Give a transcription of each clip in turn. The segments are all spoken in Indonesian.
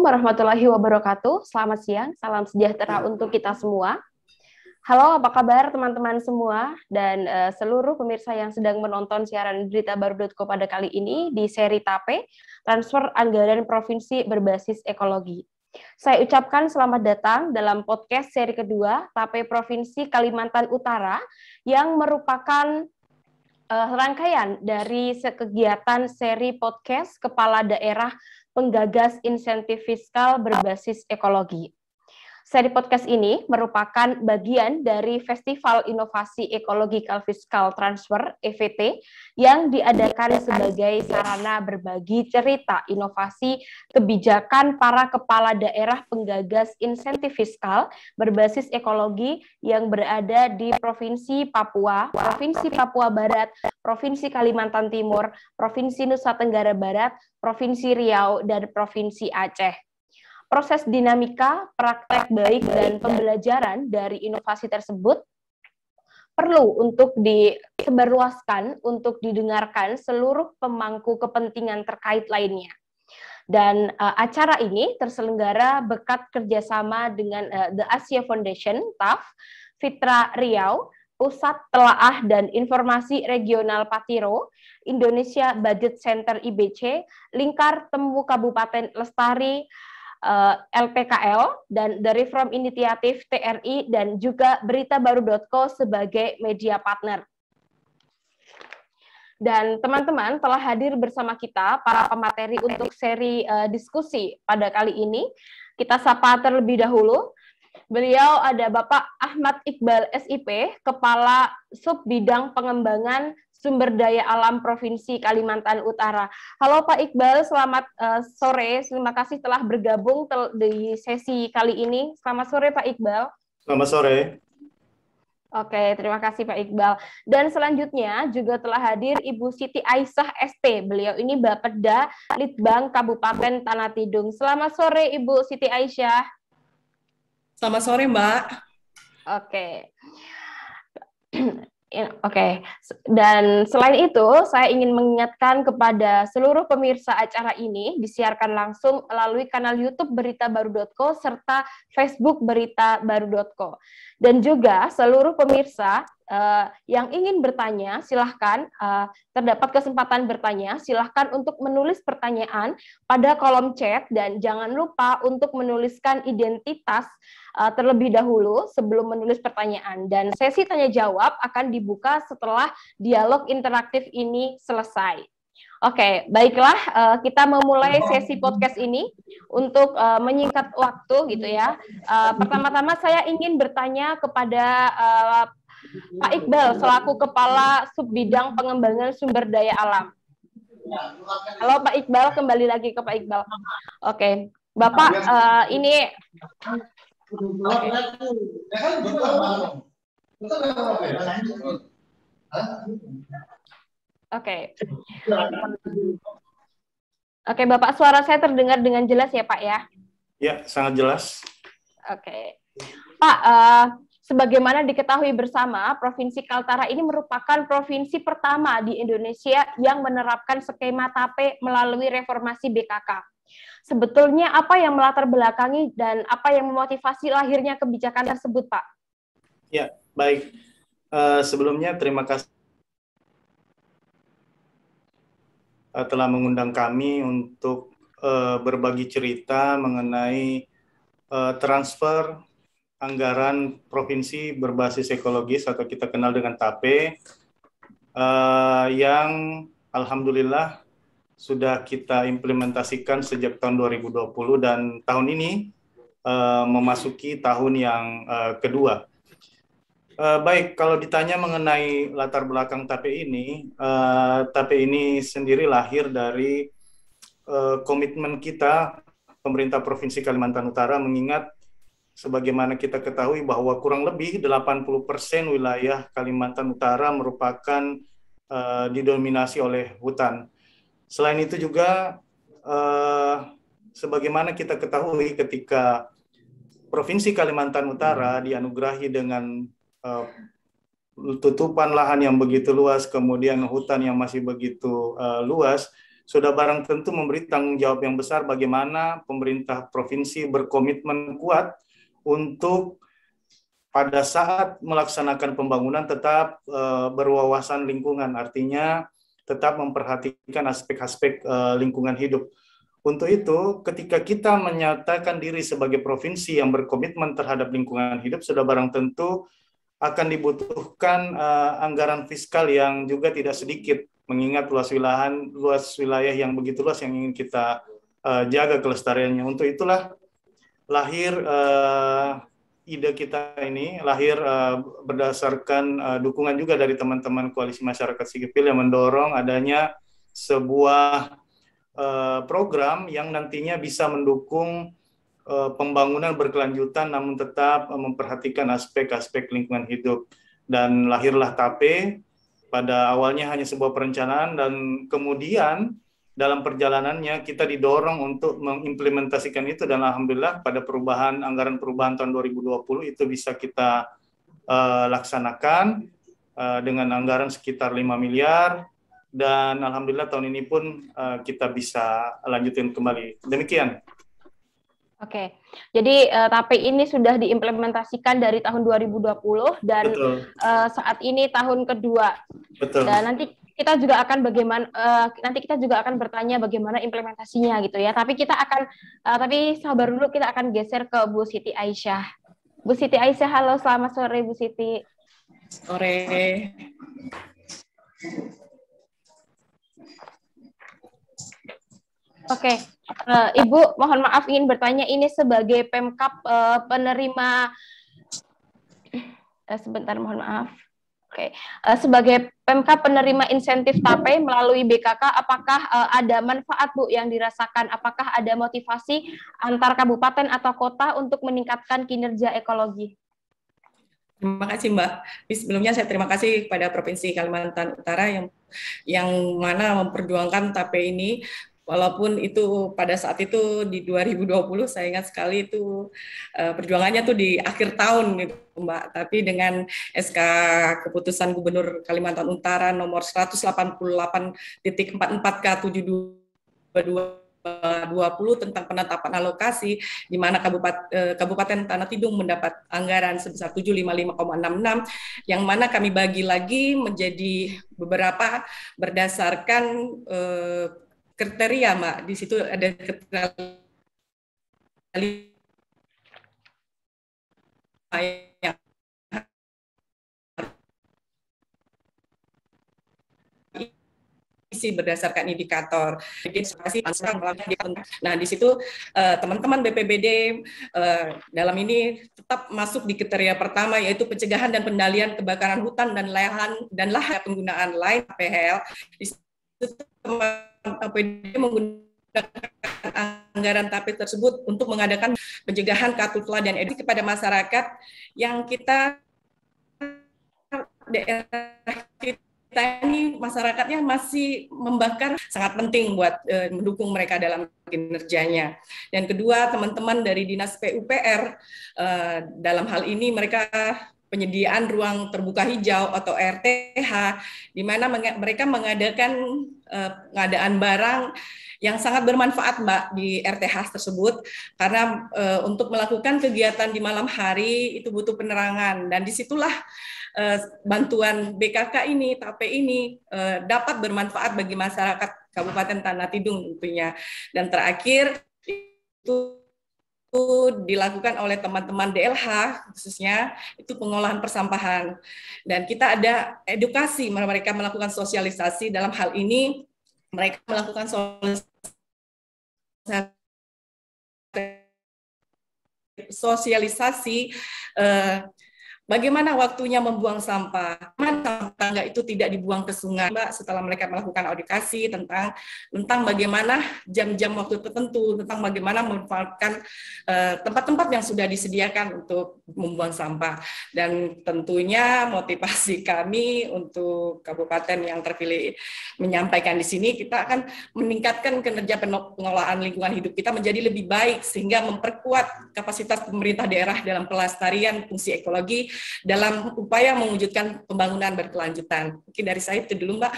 Assalamualaikum warahmatullahi wabarakatuh. Selamat siang, salam sejahtera untuk kita semua. Halo, apa kabar teman-teman semua dan uh, seluruh pemirsa yang sedang menonton siaran berita baru.co pada kali ini di seri TAPE, Transfer Anggaran Provinsi Berbasis Ekologi. Saya ucapkan selamat datang dalam podcast seri kedua TAPE Provinsi Kalimantan Utara yang merupakan uh, rangkaian dari kegiatan seri podcast Kepala Daerah penggagas insentif fiskal berbasis ekologi. Seri podcast ini merupakan bagian dari Festival Inovasi Ecological Fiscal Transfer (EVT) yang diadakan sebagai sarana berbagi cerita inovasi kebijakan para kepala daerah penggagas insentif fiskal berbasis ekologi yang berada di Provinsi Papua, Provinsi Papua Barat, Provinsi Kalimantan Timur, Provinsi Nusa Tenggara Barat, Provinsi Riau, dan Provinsi Aceh proses dinamika, praktek baik, dan pembelajaran dari inovasi tersebut perlu untuk disebarluaskan, untuk didengarkan seluruh pemangku kepentingan terkait lainnya. Dan uh, acara ini terselenggara berkat kerjasama dengan uh, The Asia Foundation, TAF, Fitra Riau, Pusat Telaah dan Informasi Regional Patiro, Indonesia Budget Center IBC, Lingkar Temu Kabupaten Lestari, LPKL dan dari From Initiative TRI dan juga beritabaru.co sebagai media partner. Dan teman-teman telah hadir bersama kita para pemateri untuk seri uh, diskusi pada kali ini. Kita sapa terlebih dahulu. Beliau ada Bapak Ahmad Iqbal SIP, Kepala Sub Bidang Pengembangan Sumber Daya Alam Provinsi Kalimantan Utara. Halo Pak Iqbal, selamat uh, sore. Terima kasih telah bergabung tel di sesi kali ini. Selamat sore Pak Iqbal. Selamat sore. Oke, terima kasih Pak Iqbal. Dan selanjutnya juga telah hadir Ibu Siti Aisyah ST. Beliau ini Bapeda Litbang Kabupaten Tanah Tidung. Selamat sore Ibu Siti Aisyah. Selamat sore Mbak. Oke. Oke, okay. dan selain itu, saya ingin mengingatkan kepada seluruh pemirsa acara ini disiarkan langsung melalui kanal YouTube Berita Baru.co serta Facebook Berita Baru.co. Dan juga seluruh pemirsa uh, yang ingin bertanya, silahkan uh, terdapat kesempatan bertanya, silahkan untuk menulis pertanyaan pada kolom chat dan jangan lupa untuk menuliskan identitas uh, terlebih dahulu sebelum menulis pertanyaan. Dan sesi tanya jawab akan dibuka setelah dialog interaktif ini selesai. Oke, okay, baiklah uh, kita memulai sesi podcast ini untuk uh, menyingkat waktu gitu ya. Uh, pertama-tama saya ingin bertanya kepada uh, Pak Iqbal selaku Kepala Subbidang Pengembangan Sumber Daya Alam. Halo Pak Iqbal, kembali lagi ke Pak Iqbal. Oke, okay. Bapak uh, ini Oke. Oke, Bapak, suara saya terdengar dengan jelas ya, Pak ya? Ya, sangat jelas. Oke. Pak, uh, sebagaimana diketahui bersama, Provinsi Kaltara ini merupakan provinsi pertama di Indonesia yang menerapkan skema TAPE melalui reformasi BKK. Sebetulnya apa yang melatar belakangi dan apa yang memotivasi lahirnya kebijakan tersebut, Pak? Ya, baik. Uh, sebelumnya terima kasih uh, telah mengundang kami untuk uh, berbagi cerita mengenai uh, transfer anggaran provinsi berbasis ekologis atau kita kenal dengan TAPE uh, yang alhamdulillah sudah kita implementasikan sejak tahun 2020 dan tahun ini uh, memasuki tahun yang uh, kedua. Uh, baik, kalau ditanya mengenai latar belakang TAPE ini, uh, TAPE ini sendiri lahir dari uh, komitmen kita pemerintah Provinsi Kalimantan Utara mengingat sebagaimana kita ketahui bahwa kurang lebih 80% wilayah Kalimantan Utara merupakan uh, didominasi oleh hutan. Selain itu juga uh, sebagaimana kita ketahui ketika Provinsi Kalimantan Utara dianugerahi dengan uh, tutupan lahan yang begitu luas, kemudian hutan yang masih begitu uh, luas, sudah barang tentu memberi tanggung jawab yang besar bagaimana pemerintah provinsi berkomitmen kuat untuk pada saat melaksanakan pembangunan tetap uh, berwawasan lingkungan, artinya tetap memperhatikan aspek-aspek uh, lingkungan hidup. Untuk itu, ketika kita menyatakan diri sebagai provinsi yang berkomitmen terhadap lingkungan hidup, sudah barang tentu akan dibutuhkan uh, anggaran fiskal yang juga tidak sedikit, mengingat luas wilayah luas wilayah yang begitu luas yang ingin kita uh, jaga kelestariannya. Untuk itulah lahir uh, ide kita ini lahir uh, berdasarkan uh, dukungan juga dari teman-teman koalisi masyarakat sipil yang mendorong adanya sebuah uh, program yang nantinya bisa mendukung uh, pembangunan berkelanjutan namun tetap uh, memperhatikan aspek-aspek lingkungan hidup. Dan lahirlah TAPE pada awalnya hanya sebuah perencanaan dan kemudian dalam perjalanannya kita didorong untuk mengimplementasikan itu dan alhamdulillah pada perubahan anggaran perubahan tahun 2020 itu bisa kita uh, laksanakan uh, dengan anggaran sekitar 5 miliar dan alhamdulillah tahun ini pun uh, kita bisa lanjutin kembali. Demikian. Oke, jadi uh, TAPE ini sudah diimplementasikan dari tahun 2020 dan uh, saat ini tahun kedua. Betul. Dan nanti kita juga akan bagaimana uh, nanti kita juga akan bertanya bagaimana implementasinya gitu ya. Tapi kita akan uh, tapi sabar dulu kita akan geser ke Bu Siti Aisyah. Bu Siti Aisyah, halo selamat sore Bu Siti. Sore. Oke, okay. uh, eh, Ibu, mohon maaf ingin bertanya ini sebagai Pemkap uh, penerima uh, sebentar mohon maaf. Oke, uh, sebagai PMK penerima insentif TAPE melalui BKK, apakah uh, ada manfaat Bu yang dirasakan? Apakah ada motivasi antar kabupaten atau kota untuk meningkatkan kinerja ekologi? Terima kasih Mbak. Sebelumnya saya terima kasih kepada Provinsi Kalimantan Utara yang yang mana memperjuangkan TAPE ini walaupun itu pada saat itu di 2020 saya ingat sekali itu uh, perjuangannya tuh di akhir tahun gitu Mbak. Tapi dengan SK keputusan Gubernur Kalimantan Utara nomor 188.44 K 722 20 tentang penetapan alokasi di mana Kabupaten, eh, Kabupaten Tanah Tidung mendapat anggaran sebesar 755,66 yang mana kami bagi lagi menjadi beberapa berdasarkan eh, kriteria, Mbak. Di situ ada kriteria isi berdasarkan indikator. Nah, di situ eh, teman-teman BPBD eh, dalam ini tetap masuk di kriteria pertama yaitu pencegahan dan pendalian kebakaran hutan dan lahan dan lahan penggunaan lain PHL. Di APD menggunakan anggaran TAPI tersebut untuk mengadakan pencegahan karhutla dan edukasi kepada masyarakat yang kita daerah kita ini masyarakatnya masih membakar sangat penting buat e, mendukung mereka dalam kinerjanya. Dan kedua, teman-teman dari Dinas PUPR e, dalam hal ini mereka penyediaan ruang terbuka hijau atau RTH di mana mereka mengadakan uh, pengadaan barang yang sangat bermanfaat Mbak di RTH tersebut. Karena uh, untuk melakukan kegiatan di malam hari itu butuh penerangan. Dan di situlah uh, bantuan BKK ini TAPE ini uh, dapat bermanfaat bagi masyarakat Kabupaten Tanah Tidung tentunya. Dan terakhir itu dilakukan oleh teman-teman DLH khususnya itu pengolahan persampahan. Dan kita ada edukasi mereka melakukan sosialisasi. Dalam hal ini mereka melakukan sosialisasi eh, Bagaimana waktunya membuang sampah? Mana tangga itu tidak dibuang ke sungai, Mbak, setelah mereka melakukan audikasi tentang tentang bagaimana jam-jam waktu tertentu, tentang bagaimana memanfaatkan eh, tempat-tempat uh, yang sudah disediakan untuk membuang sampah. Dan tentunya motivasi kami untuk kabupaten yang terpilih menyampaikan di sini, kita akan meningkatkan kinerja pengelolaan lingkungan hidup kita menjadi lebih baik sehingga memperkuat kapasitas pemerintah daerah dalam pelestarian fungsi ekologi dalam upaya mewujudkan pembangunan berkelanjutan. Mungkin dari saya itu dulu, Mbak.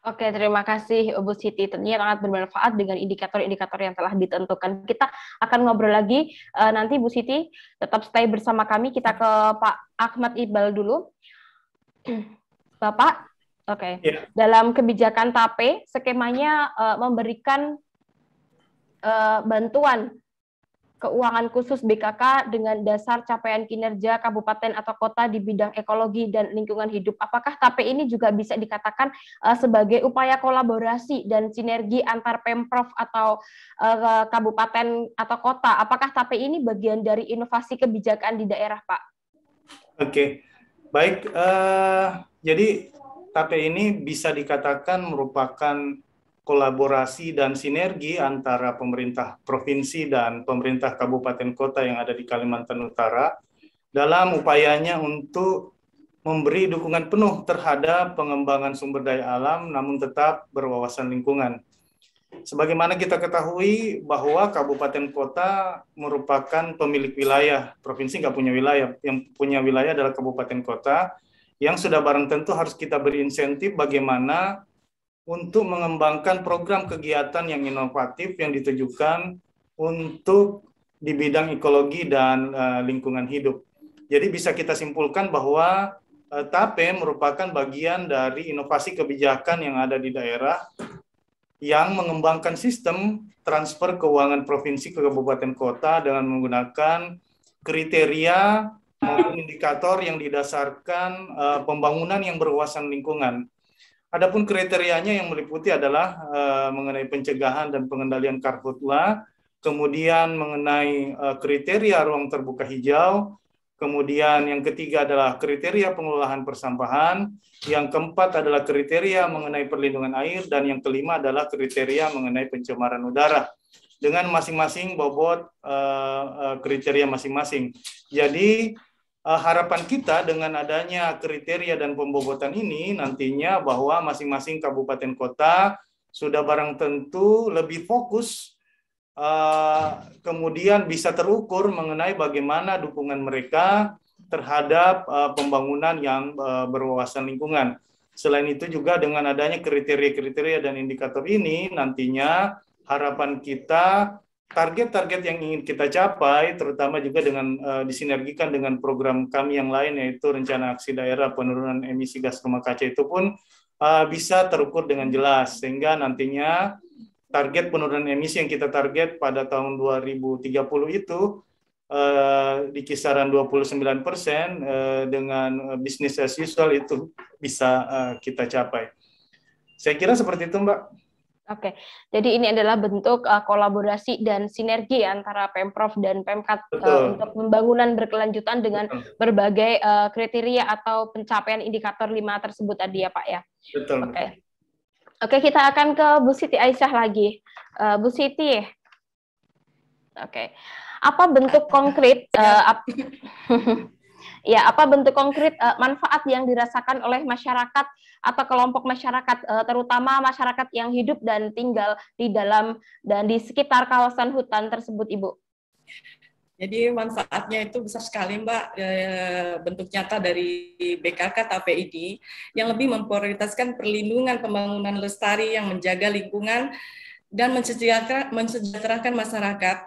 Oke, terima kasih Bu Siti. Tentunya sangat bermanfaat dengan indikator-indikator yang telah ditentukan. Kita akan ngobrol lagi uh, nanti Bu Siti. Tetap stay bersama kami. Kita ke Pak Ahmad Iqbal dulu. Bapak, oke. Okay. Ya. Yeah. Dalam kebijakan TAPE, skemanya uh, memberikan uh, bantuan keuangan khusus BKK dengan dasar capaian kinerja kabupaten atau kota di bidang ekologi dan lingkungan hidup. Apakah TAPE ini juga bisa dikatakan uh, sebagai upaya kolaborasi dan sinergi antar Pemprov atau uh, kabupaten atau kota? Apakah TAPE ini bagian dari inovasi kebijakan di daerah, Pak? Oke, baik. Uh, jadi TAPE ini bisa dikatakan merupakan kolaborasi dan sinergi antara pemerintah provinsi dan pemerintah kabupaten kota yang ada di Kalimantan Utara dalam upayanya untuk memberi dukungan penuh terhadap pengembangan sumber daya alam namun tetap berwawasan lingkungan. Sebagaimana kita ketahui bahwa kabupaten kota merupakan pemilik wilayah, provinsi nggak punya wilayah, yang punya wilayah adalah kabupaten kota, yang sudah barang tentu harus kita beri insentif bagaimana untuk mengembangkan program kegiatan yang inovatif yang ditujukan untuk di bidang ekologi dan uh, lingkungan hidup. Jadi bisa kita simpulkan bahwa uh, TAPE merupakan bagian dari inovasi kebijakan yang ada di daerah yang mengembangkan sistem transfer keuangan provinsi ke kabupaten kota dengan menggunakan kriteria maupun indikator yang didasarkan uh, pembangunan yang berwawasan lingkungan Adapun kriterianya yang meliputi adalah uh, mengenai pencegahan dan pengendalian karhutla, kemudian mengenai uh, kriteria ruang terbuka hijau, kemudian yang ketiga adalah kriteria pengelolaan persampahan, yang keempat adalah kriteria mengenai perlindungan air, dan yang kelima adalah kriteria mengenai pencemaran udara dengan masing-masing bobot uh, uh, kriteria masing-masing. Jadi harapan kita dengan adanya kriteria dan pembobotan ini nantinya bahwa masing-masing kabupaten kota sudah barang tentu lebih fokus uh, kemudian bisa terukur mengenai bagaimana dukungan mereka terhadap uh, pembangunan yang berwawasan lingkungan. Selain itu juga dengan adanya kriteria-kriteria dan indikator ini nantinya harapan kita target-target yang ingin kita capai, terutama juga dengan uh, disinergikan dengan program kami yang lain, yaitu rencana aksi daerah penurunan emisi gas rumah kaca itu pun uh, bisa terukur dengan jelas, sehingga nantinya target penurunan emisi yang kita target pada tahun 2030 itu uh, di kisaran 29 persen uh, dengan bisnis as usual itu bisa uh, kita capai. Saya kira seperti itu, Mbak. Oke, jadi ini adalah bentuk uh, kolaborasi dan sinergi antara pemprov dan pemkat uh, untuk pembangunan berkelanjutan dengan Betul. berbagai uh, kriteria atau pencapaian indikator lima tersebut tadi ya Pak ya. Betul. Oke, oke kita akan ke Bu Siti Aisyah lagi. Uh, Bu Siti, oke, apa bentuk konkret? Uh, ap ya apa bentuk konkret uh, manfaat yang dirasakan oleh masyarakat atau kelompok masyarakat uh, terutama masyarakat yang hidup dan tinggal di dalam dan di sekitar kawasan hutan tersebut Ibu. Jadi manfaatnya itu besar sekali Mbak, e, bentuk nyata dari BKK TPID yang lebih memprioritaskan perlindungan pembangunan lestari yang menjaga lingkungan dan mensejahterakan masyarakat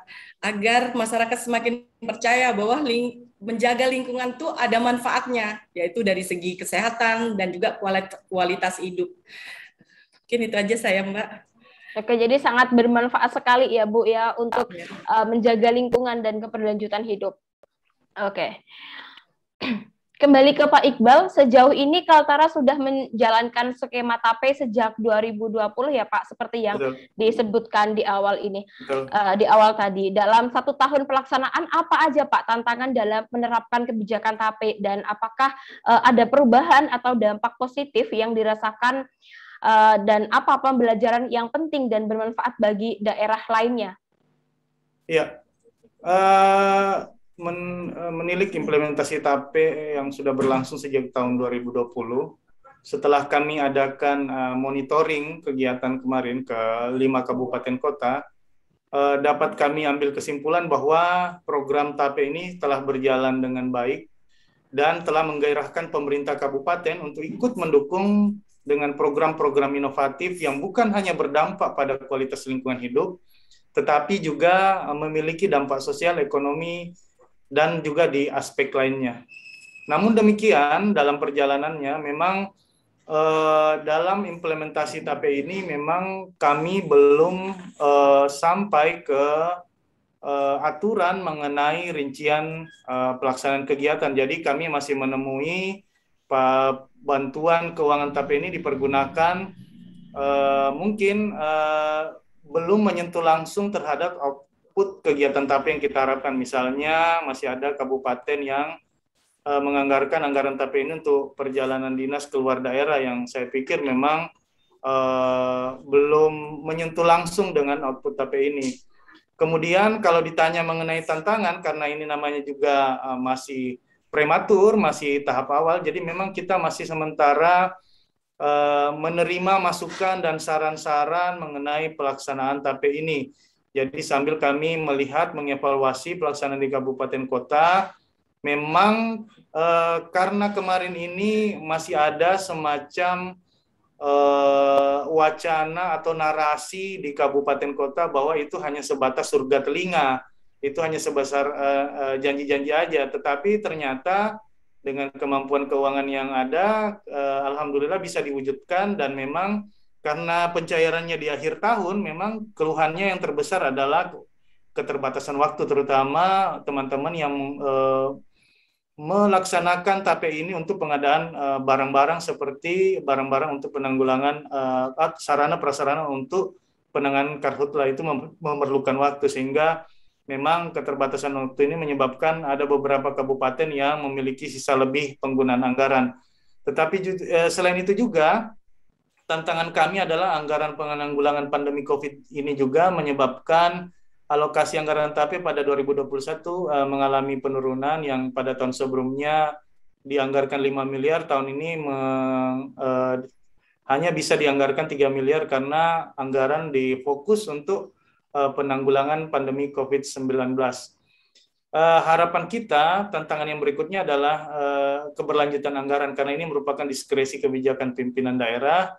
agar masyarakat semakin percaya bahwa ling menjaga lingkungan itu ada manfaatnya, yaitu dari segi kesehatan dan juga kualitas hidup. Mungkin itu aja saya, Mbak. Oke, jadi sangat bermanfaat sekali ya, Bu, ya, untuk ya. Uh, menjaga lingkungan dan keberlanjutan hidup. Oke. Kembali ke Pak Iqbal, sejauh ini Kaltara sudah menjalankan skema TAPE sejak 2020 ya Pak, seperti yang Betul. disebutkan di awal ini, uh, di awal tadi. Dalam satu tahun pelaksanaan, apa aja Pak tantangan dalam menerapkan kebijakan TAPE dan apakah uh, ada perubahan atau dampak positif yang dirasakan uh, dan apa pembelajaran yang penting dan bermanfaat bagi daerah lainnya? Iya. Uh men, eh, menilik implementasi TAPE yang sudah berlangsung sejak tahun 2020. Setelah kami adakan uh, monitoring kegiatan kemarin ke lima kabupaten kota, uh, dapat kami ambil kesimpulan bahwa program TAPE ini telah berjalan dengan baik dan telah menggairahkan pemerintah kabupaten untuk ikut mendukung dengan program-program inovatif yang bukan hanya berdampak pada kualitas lingkungan hidup, tetapi juga memiliki dampak sosial, ekonomi, dan juga di aspek lainnya. Namun demikian, dalam perjalanannya memang eh, dalam implementasi TAPE ini memang kami belum eh, sampai ke eh, aturan mengenai rincian eh, pelaksanaan kegiatan. Jadi kami masih menemui bantuan keuangan TAPE ini dipergunakan eh, mungkin eh, belum menyentuh langsung terhadap output kegiatan TAPE yang kita harapkan. Misalnya masih ada kabupaten yang uh, menganggarkan anggaran TAP ini untuk perjalanan dinas keluar daerah yang saya pikir memang uh, belum menyentuh langsung dengan output TAP ini. Kemudian kalau ditanya mengenai tantangan karena ini namanya juga uh, masih prematur, masih tahap awal, jadi memang kita masih sementara uh, menerima masukan dan saran-saran mengenai pelaksanaan TAP ini. Jadi sambil kami melihat mengevaluasi pelaksanaan di kabupaten kota, memang eh, karena kemarin ini masih ada semacam eh, wacana atau narasi di kabupaten kota bahwa itu hanya sebatas surga telinga, itu hanya sebesar eh, eh, janji-janji eh, aja, tetapi ternyata dengan kemampuan keuangan yang ada, eh, alhamdulillah bisa diwujudkan dan memang karena pencairannya di akhir tahun, memang keluhannya yang terbesar adalah keterbatasan waktu, terutama teman-teman yang eh, melaksanakan TAPE ini untuk pengadaan eh, barang-barang uh, seperti barang-barang untuk penanggulangan uh, sarana prasarana untuk penanganan karhutla itu memerlukan waktu sehingga memang keterbatasan waktu ini menyebabkan ada beberapa kabupaten yang memiliki sisa lebih penggunaan anggaran. Tetapi uh, selain itu juga tantangan kami adalah anggaran penanggulangan pandemi Covid ini juga menyebabkan alokasi anggaran TAPE pada 2021 uh, eh, mengalami penurunan yang pada tahun sebelumnya dianggarkan 5 miliar, tahun ini meng, uh, hanya bisa dianggarkan 3 miliar karena anggaran difokus untuk uh, penanggulangan pandemi COVID-19. Uh, harapan kita, tantangan yang berikutnya adalah uh, keberlanjutan anggaran karena ini merupakan diskresi kebijakan pimpinan daerah,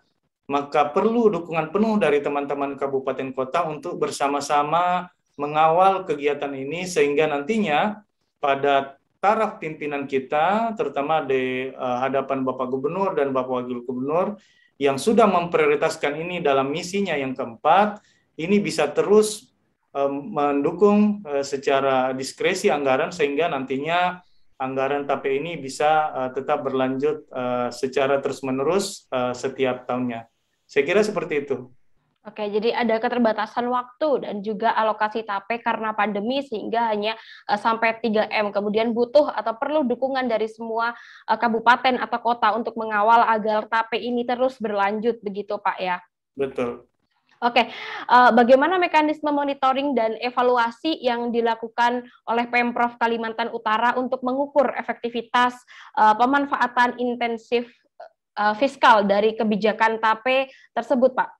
maka perlu dukungan penuh dari teman-teman kabupaten kota untuk bersama-sama mengawal kegiatan ini sehingga nantinya pada taraf pimpinan kita, terutama di uh, hadapan Bapak Gubernur dan Bapak Wakil Gubernur yang sudah memprioritaskan ini dalam misinya yang keempat, ini bisa terus um, mendukung uh, secara diskresi anggaran sehingga nantinya anggaran TAPE ini bisa tetap berlanjut secara terus-menerus setiap tahunnya. Saya kira seperti itu. Oke, jadi ada keterbatasan waktu dan juga alokasi TAPE karena pandemi sehingga hanya uh, sampai 3M. Kemudian butuh atau perlu dukungan dari semua uh, kabupaten atau kota untuk mengawal agar TAPE ini terus berlanjut begitu Pak ya. Betul. Oke, uh, bagaimana mekanisme monitoring dan evaluasi yang dilakukan oleh Pemprov Kalimantan Utara untuk mengukur efektivitas uh, pemanfaatan intensif uh, fiskal dari kebijakan TAPE tersebut, Pak?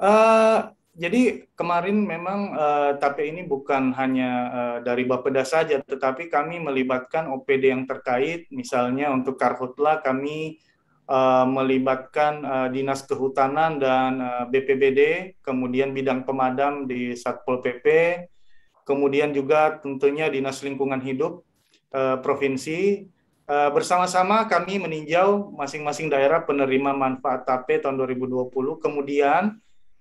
Uh, jadi kemarin memang uh, TAPE ini bukan hanya uh, dari Bapeda saja, tetapi kami melibatkan OPD yang terkait, misalnya untuk Karhutla kami uh, melibatkan uh, Dinas Kehutanan dan uh, BPBD, kemudian bidang pemadam di Satpol PP, kemudian juga tentunya Dinas Lingkungan Hidup uh, Provinsi, bersama-sama kami meninjau masing-masing daerah penerima manfaat TAPE tahun 2020. Kemudian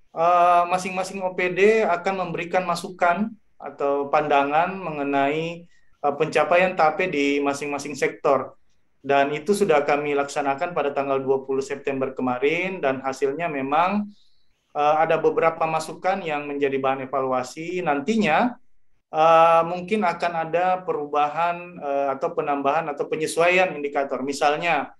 Eh, masing-masing OPD akan memberikan masukan atau pandangan mengenai uh, pencapaian TAPE di masing-masing sektor. Dan itu sudah kami laksanakan pada tanggal 20 September kemarin dan hasilnya memang ada beberapa masukan yang menjadi bahan evaluasi. Nantinya uh, mungkin akan ada perubahan uh, atau penambahan atau penyesuaian indikator. Misalnya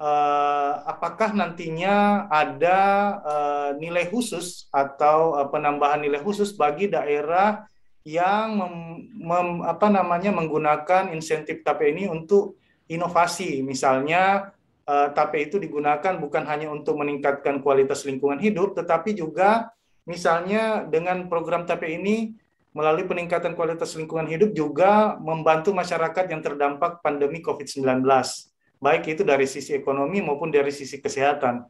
uh, apakah nantinya ada uh, nilai khusus atau uh, penambahan nilai khusus bagi daerah yang mem, mem, apa namanya menggunakan insentif TAPE ini untuk inovasi misalnya uh, TAPE itu digunakan bukan hanya untuk meningkatkan kualitas lingkungan hidup tetapi juga misalnya dengan program TAPE ini melalui peningkatan kualitas lingkungan hidup juga membantu masyarakat yang terdampak pandemi COVID-19 baik itu dari sisi ekonomi maupun dari sisi kesehatan.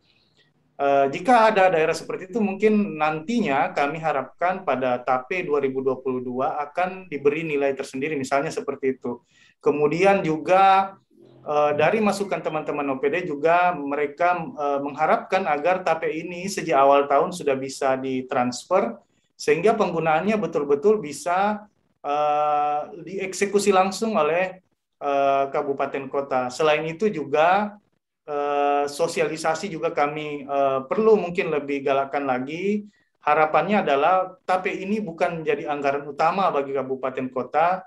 Uh, jika ada daerah seperti itu, mungkin nantinya kami harapkan pada TAPE 2022 akan diberi nilai tersendiri, misalnya seperti itu. Kemudian juga uh, dari masukan teman-teman OPD juga mereka uh, mengharapkan agar TAPE ini sejak awal tahun sudah bisa ditransfer, sehingga penggunaannya betul-betul bisa uh, dieksekusi langsung oleh uh, kabupaten kota. Selain itu juga Eh, sosialisasi juga kami uh, perlu mungkin lebih galakan lagi. Harapannya adalah TAPE ini bukan menjadi anggaran utama bagi kabupaten kota,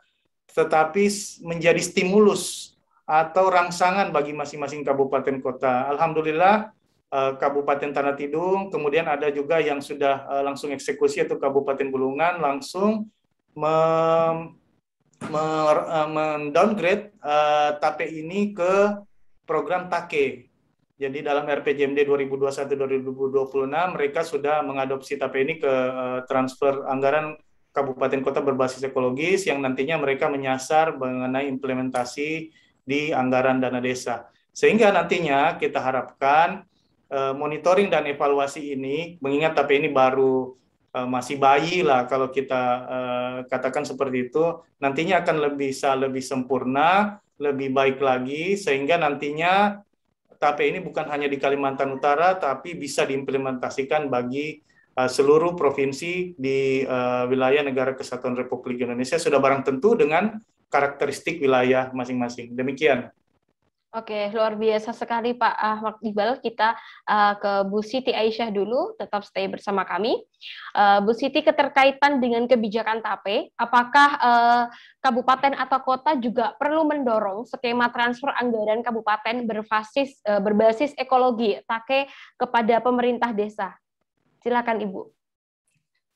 tetapi menjadi stimulus atau rangsangan bagi masing-masing kabupaten kota. Alhamdulillah uh, Kabupaten Tanah Tidung, kemudian ada juga yang sudah uh, langsung eksekusi atau Kabupaten Bulungan langsung mendowngrade uh, TAPE ini ke program TAKE. Jadi dalam RPJMD 2021-2026 mereka sudah mengadopsi TAPE ini ke uh, transfer anggaran kabupaten kota berbasis ekologis yang nantinya mereka menyasar mengenai implementasi di anggaran dana desa. Sehingga nantinya kita harapkan monitoring dan evaluasi ini mengingat TAPE ini baru uh, masih bayi lah kalau kita uh, katakan seperti itu nantinya akan lebih bisa lebih sempurna lebih baik lagi sehingga nantinya TAPE ini bukan hanya di Kalimantan Utara tapi bisa diimplementasikan bagi uh, seluruh provinsi di wilayah negara kesatuan Republik Indonesia sudah barang tentu dengan karakteristik wilayah masing-masing. Demikian. Oke, luar biasa sekali Pak Ahmad Iqbal. Kita uh, ke Bu Siti Aisyah dulu, tetap stay bersama kami. Uh, Bu Siti, keterkaitan dengan kebijakan TAPE, apakah uh, kabupaten atau kota juga perlu mendorong skema transfer anggaran kabupaten berbasis uh, berbasis ekologi TAKE kepada pemerintah desa? Silakan Ibu.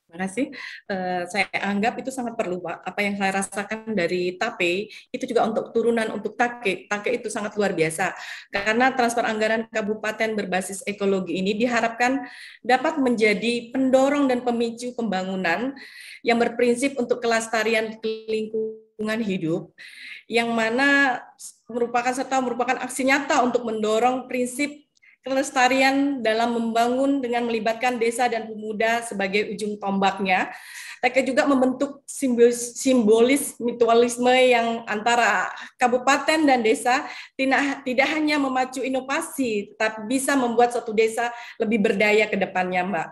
Terima kasih. Uh, saya anggap itu sangat perlu, Pak. Apa yang saya rasakan dari TAPE itu juga untuk turunan untuk TAKE. TAKE itu sangat luar biasa. Karena transfer anggaran kabupaten berbasis ekologi ini diharapkan dapat menjadi pendorong dan pemicu pembangunan yang berprinsip untuk kelestarian lingkungan hidup, yang mana merupakan serta merupakan aksi nyata untuk mendorong prinsip kelestarian dalam membangun dengan melibatkan desa dan pemuda sebagai ujung tombaknya. Mereka juga membentuk simbolis, simbolis mutualisme yang antara kabupaten dan desa tidak, tidak hanya memacu inovasi, tetapi bisa membuat suatu desa lebih berdaya ke depannya, Mbak.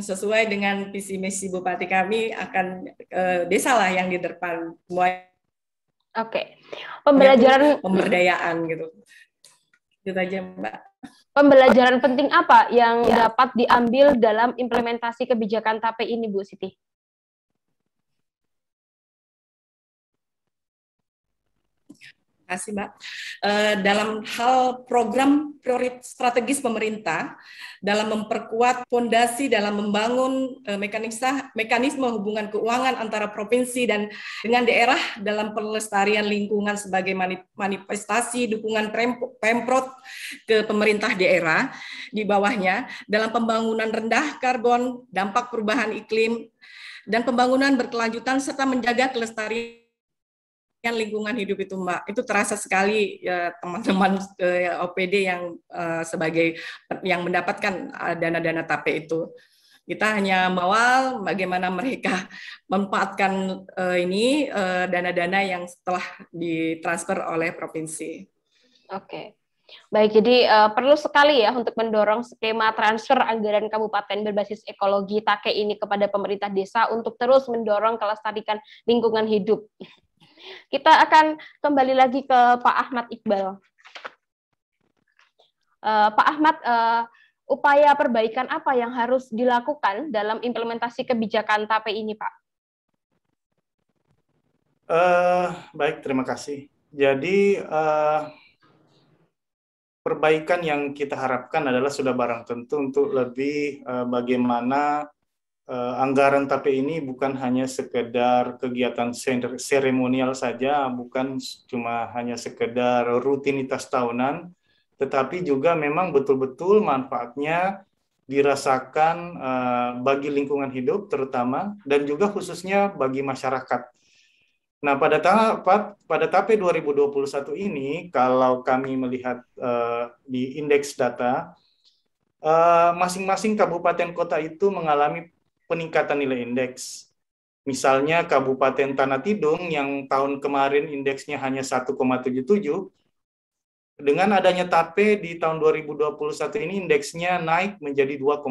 Sesuai dengan visi misi Bupati kami akan eh, desa lah yang di depan. Oke, okay. pembelajaran pemberdayaan gitu. Itu aja, Mbak. Pembelajaran penting apa yang ya. dapat diambil dalam implementasi kebijakan TAPE ini, Bu Siti? Kasih Mbak. Uh, dalam hal program prioritas strategis pemerintah dalam memperkuat fondasi dalam membangun uh, mekanisme mekanisme hubungan keuangan antara provinsi dan dengan daerah dalam pelestarian lingkungan sebagai manifestasi dukungan Pemprov ke pemerintah daerah di bawahnya dalam pembangunan rendah karbon, dampak perubahan iklim dan pembangunan berkelanjutan serta menjaga kelestarian lingkungan hidup itu Mbak. Itu terasa sekali ya, teman-teman ya, OPD yang uh, sebagai yang mendapatkan uh, dana-dana TAPE itu. Kita hanya mawal bagaimana mereka memanfaatkan uh, ini dana-dana uh, yang setelah ditransfer oleh provinsi. Oke. Baik, jadi uh, perlu sekali ya untuk mendorong skema transfer anggaran kabupaten berbasis ekologi TAKE ini kepada pemerintah desa untuk terus mendorong kelestarian lingkungan hidup. Kita akan kembali lagi ke Pak Ahmad Iqbal. Uh, Pak Ahmad, uh, upaya perbaikan apa yang harus dilakukan dalam implementasi kebijakan TAPE ini, Pak? Uh, baik, terima kasih. Jadi uh, perbaikan yang kita harapkan adalah sudah barang tentu untuk lebih uh, bagaimana anggaran TAPE ini bukan hanya sekedar kegiatan seremonial saja, bukan cuma hanya sekedar rutinitas tahunan, tetapi juga memang betul-betul manfaatnya dirasakan uh, bagi lingkungan hidup terutama dan juga khususnya bagi masyarakat. Nah, pada tahap pada TAPE 2021 ini, kalau kami melihat uh, di indeks data, eh, masing-masing uh, kabupaten kota itu mengalami peningkatan nilai indeks. Misalnya Kabupaten Tanah Tidung yang tahun kemarin indeksnya hanya 1,77, dengan adanya TAPE di tahun 2021 ini indeksnya naik menjadi 2,15.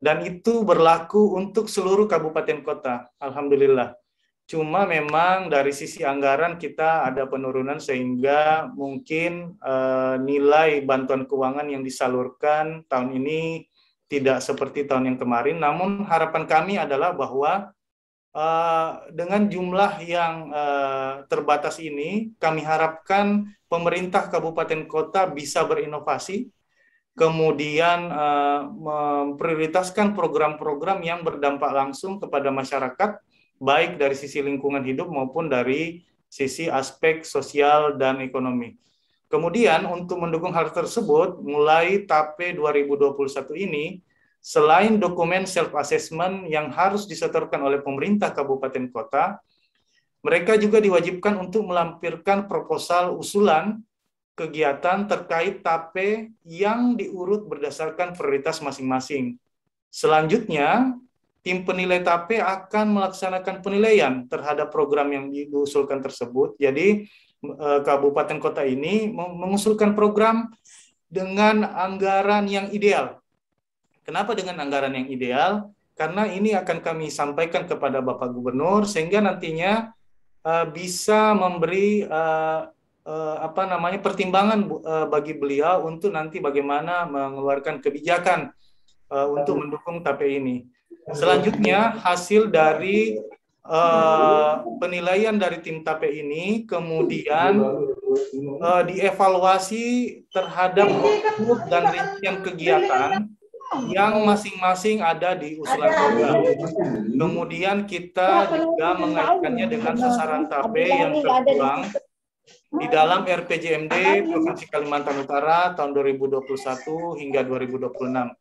Dan itu berlaku untuk seluruh kabupaten kota. Alhamdulillah. Cuma memang dari sisi anggaran kita ada penurunan sehingga mungkin uh, nilai bantuan keuangan yang disalurkan tahun ini tidak seperti tahun yang kemarin. Namun harapan kami adalah bahwa uh, dengan jumlah yang uh, terbatas ini, kami harapkan pemerintah kabupaten kota bisa berinovasi, kemudian uh, memprioritaskan program-program yang berdampak langsung kepada masyarakat baik dari sisi lingkungan hidup maupun dari sisi aspek sosial dan ekonomi. Kemudian untuk mendukung hal tersebut, mulai TAPE 2021 ini, selain dokumen self-assessment yang harus disetorkan oleh pemerintah kabupaten kota, mereka juga diwajibkan untuk melampirkan proposal usulan kegiatan terkait TAPE yang diurut berdasarkan prioritas masing-masing. Selanjutnya, tim penilai TAPE akan melaksanakan penilaian terhadap program yang diusulkan tersebut. Jadi kabupaten kota ini mengusulkan program dengan anggaran yang ideal. Kenapa dengan anggaran yang ideal? Karena ini akan kami sampaikan kepada Bapak Gubernur sehingga nantinya uh, bisa memberi uh, uh, apa namanya pertimbangan uh, bagi beliau untuk nanti bagaimana mengeluarkan kebijakan uh, untuk mendukung TAPE ini. Selanjutnya hasil dari uh, penilaian dari tim TAPE ini kemudian uh, dievaluasi terhadap output dan rincian kegiatan yang masing-masing ada di usulan program. Kemudian kita juga mengaitkannya dengan sasaran TAPE yang tertuang di dalam RPJMD Provinsi Kalimantan Utara tahun 2021 hingga 2026.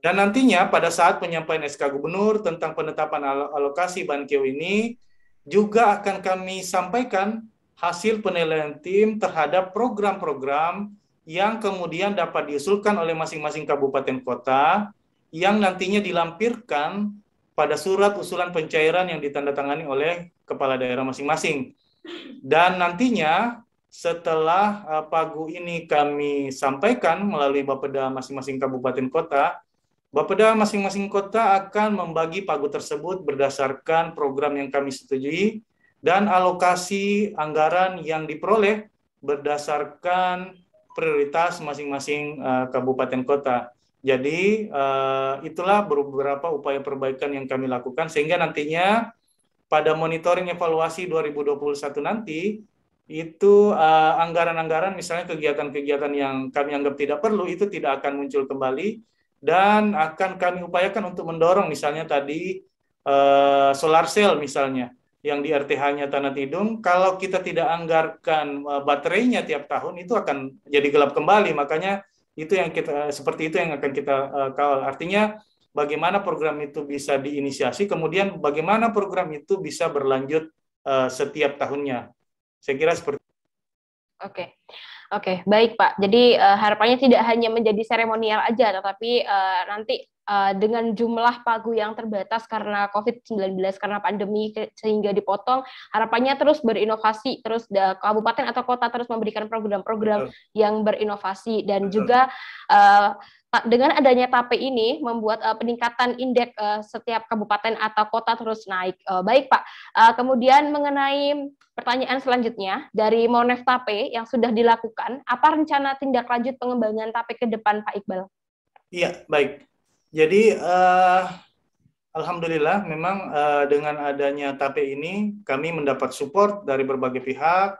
Dan nantinya pada saat penyampaian SK Gubernur tentang penetapan alokasi Bankio ini juga akan kami sampaikan hasil penilaian tim terhadap program-program yang kemudian dapat diusulkan oleh masing-masing kabupaten kota yang nantinya dilampirkan pada surat usulan pencairan yang ditandatangani oleh kepala daerah masing-masing. Dan nantinya setelah uh, Pagu ini kami sampaikan melalui Bapeda masing-masing kabupaten kota, Bapeda masing-masing kota akan membagi Pagu tersebut berdasarkan program yang kami setujui dan alokasi anggaran yang diperoleh berdasarkan prioritas masing-masing uh, kabupaten kota. Jadi uh, itulah beberapa upaya perbaikan yang kami lakukan sehingga nantinya pada monitoring evaluasi 2021 nanti itu uh, anggaran-anggaran misalnya kegiatan-kegiatan yang kami anggap tidak perlu itu tidak akan muncul kembali dan akan kami upayakan untuk mendorong misalnya tadi uh, solar cell misalnya yang di RTH-nya Tanah Tidung. Kalau kita tidak anggarkan uh, baterainya tiap tahun itu akan jadi gelap kembali. Makanya itu yang kita seperti itu yang akan kita uh, kawal. Artinya bagaimana program itu bisa diinisiasi kemudian bagaimana program itu bisa berlanjut setiap tahunnya saya kira seperti Oke. Oke, baik Pak. Jadi uh, harapannya tidak hanya menjadi seremonial aja, tetapi uh, nanti uh, dengan jumlah pagu yang terbatas karena COVID-19 karena pandemi sehingga dipotong, harapannya terus berinovasi, terus uh, kabupaten atau kota terus memberikan program-program yang berinovasi dan juga uh, dengan adanya TAPE ini membuat uh, peningkatan indeks uh, setiap kabupaten atau kota terus naik. Uh, baik Pak, uh, kemudian mengenai pertanyaan selanjutnya dari Monef TAPE yang sudah dilakukan, apa rencana tindak lanjut pengembangan TAPE ke depan Pak Iqbal? Iya, baik. Jadi uh, Alhamdulillah memang uh, dengan adanya TAPE ini kami mendapat support dari berbagai pihak,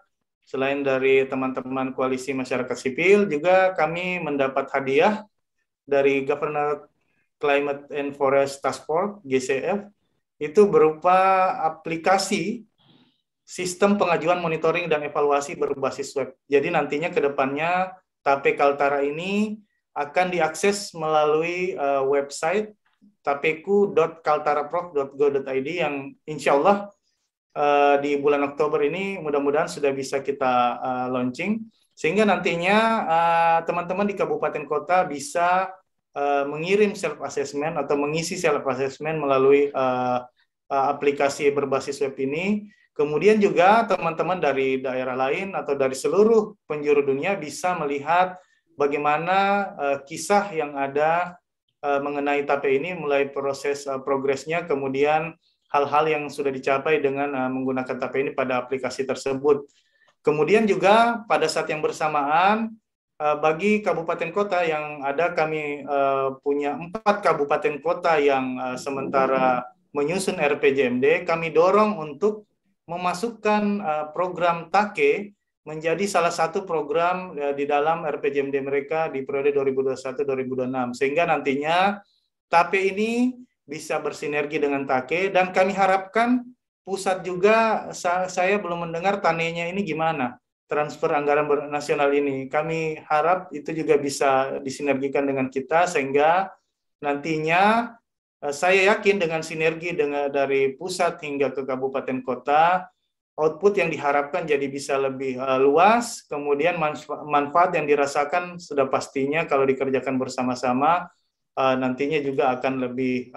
selain dari teman-teman koalisi masyarakat sipil juga kami mendapat hadiah dari Governor Climate and Forest Task Force (GCF) itu berupa aplikasi sistem pengajuan monitoring dan evaluasi berbasis web. Jadi nantinya ke depannya TAPE Kaltara ini akan diakses melalui uh, website tapeku.kaltaraprof.go.id yang insya Allah uh, di bulan Oktober ini mudah-mudahan sudah bisa kita uh, launching sehingga nantinya teman-teman uh, di kabupaten kota bisa uh, mengirim self assessment atau mengisi self assessment melalui uh, uh, aplikasi berbasis web ini. Kemudian juga teman-teman dari daerah lain atau dari seluruh penjuru dunia bisa melihat bagaimana uh, kisah yang ada uh, mengenai TAPE ini mulai proses uh, progresnya kemudian hal-hal yang sudah dicapai dengan uh, menggunakan TAPE ini pada aplikasi tersebut. Kemudian juga pada saat yang bersamaan uh, bagi kabupaten kota yang ada kami uh, punya empat kabupaten kota yang uh, sementara menyusun RPJMD, kami dorong untuk memasukkan program TAKE menjadi salah satu program di dalam RPJMD mereka di periode 2021-2026 sehingga nantinya TAPE ini bisa bersinergi dengan TAKE dan kami harapkan pusat juga saya belum mendengar tanenya ini gimana transfer anggaran nasional ini. Kami harap itu juga bisa disinergikan dengan kita sehingga nantinya Eh, saya yakin dengan sinergi dengan dari pusat hingga ke kabupaten kota, output yang diharapkan jadi bisa lebih uh, luas, kemudian manfaat yang dirasakan sudah pastinya kalau dikerjakan bersama-sama uh, nantinya juga akan lebih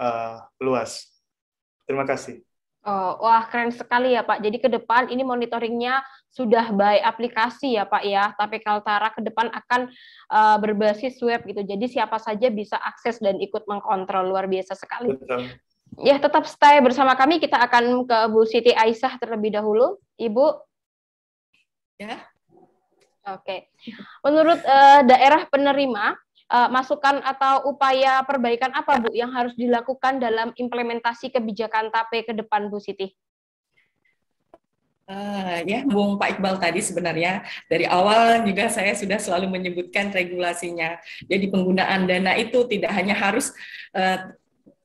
luas. Terima kasih. Oh, wah keren sekali ya Pak. Jadi ke depan ini monitoringnya sudah by aplikasi ya Pak ya. Tapi Kaltara ke depan akan uh, berbasis web gitu. Jadi siapa saja bisa akses dan ikut mengkontrol luar biasa sekali. Betul. Ya tetap stay bersama kami. Kita akan ke Bu Siti Aisyah terlebih dahulu. Ibu. Ya. Oke. Menurut uh, daerah penerima uh, masukan atau upaya perbaikan apa Bu yang harus dilakukan dalam implementasi kebijakan TAPE ke depan Bu Siti? Uh, ya, Bung Pak Iqbal tadi sebenarnya dari awal juga saya sudah selalu menyebutkan regulasinya. Jadi penggunaan dana itu tidak hanya harus uh,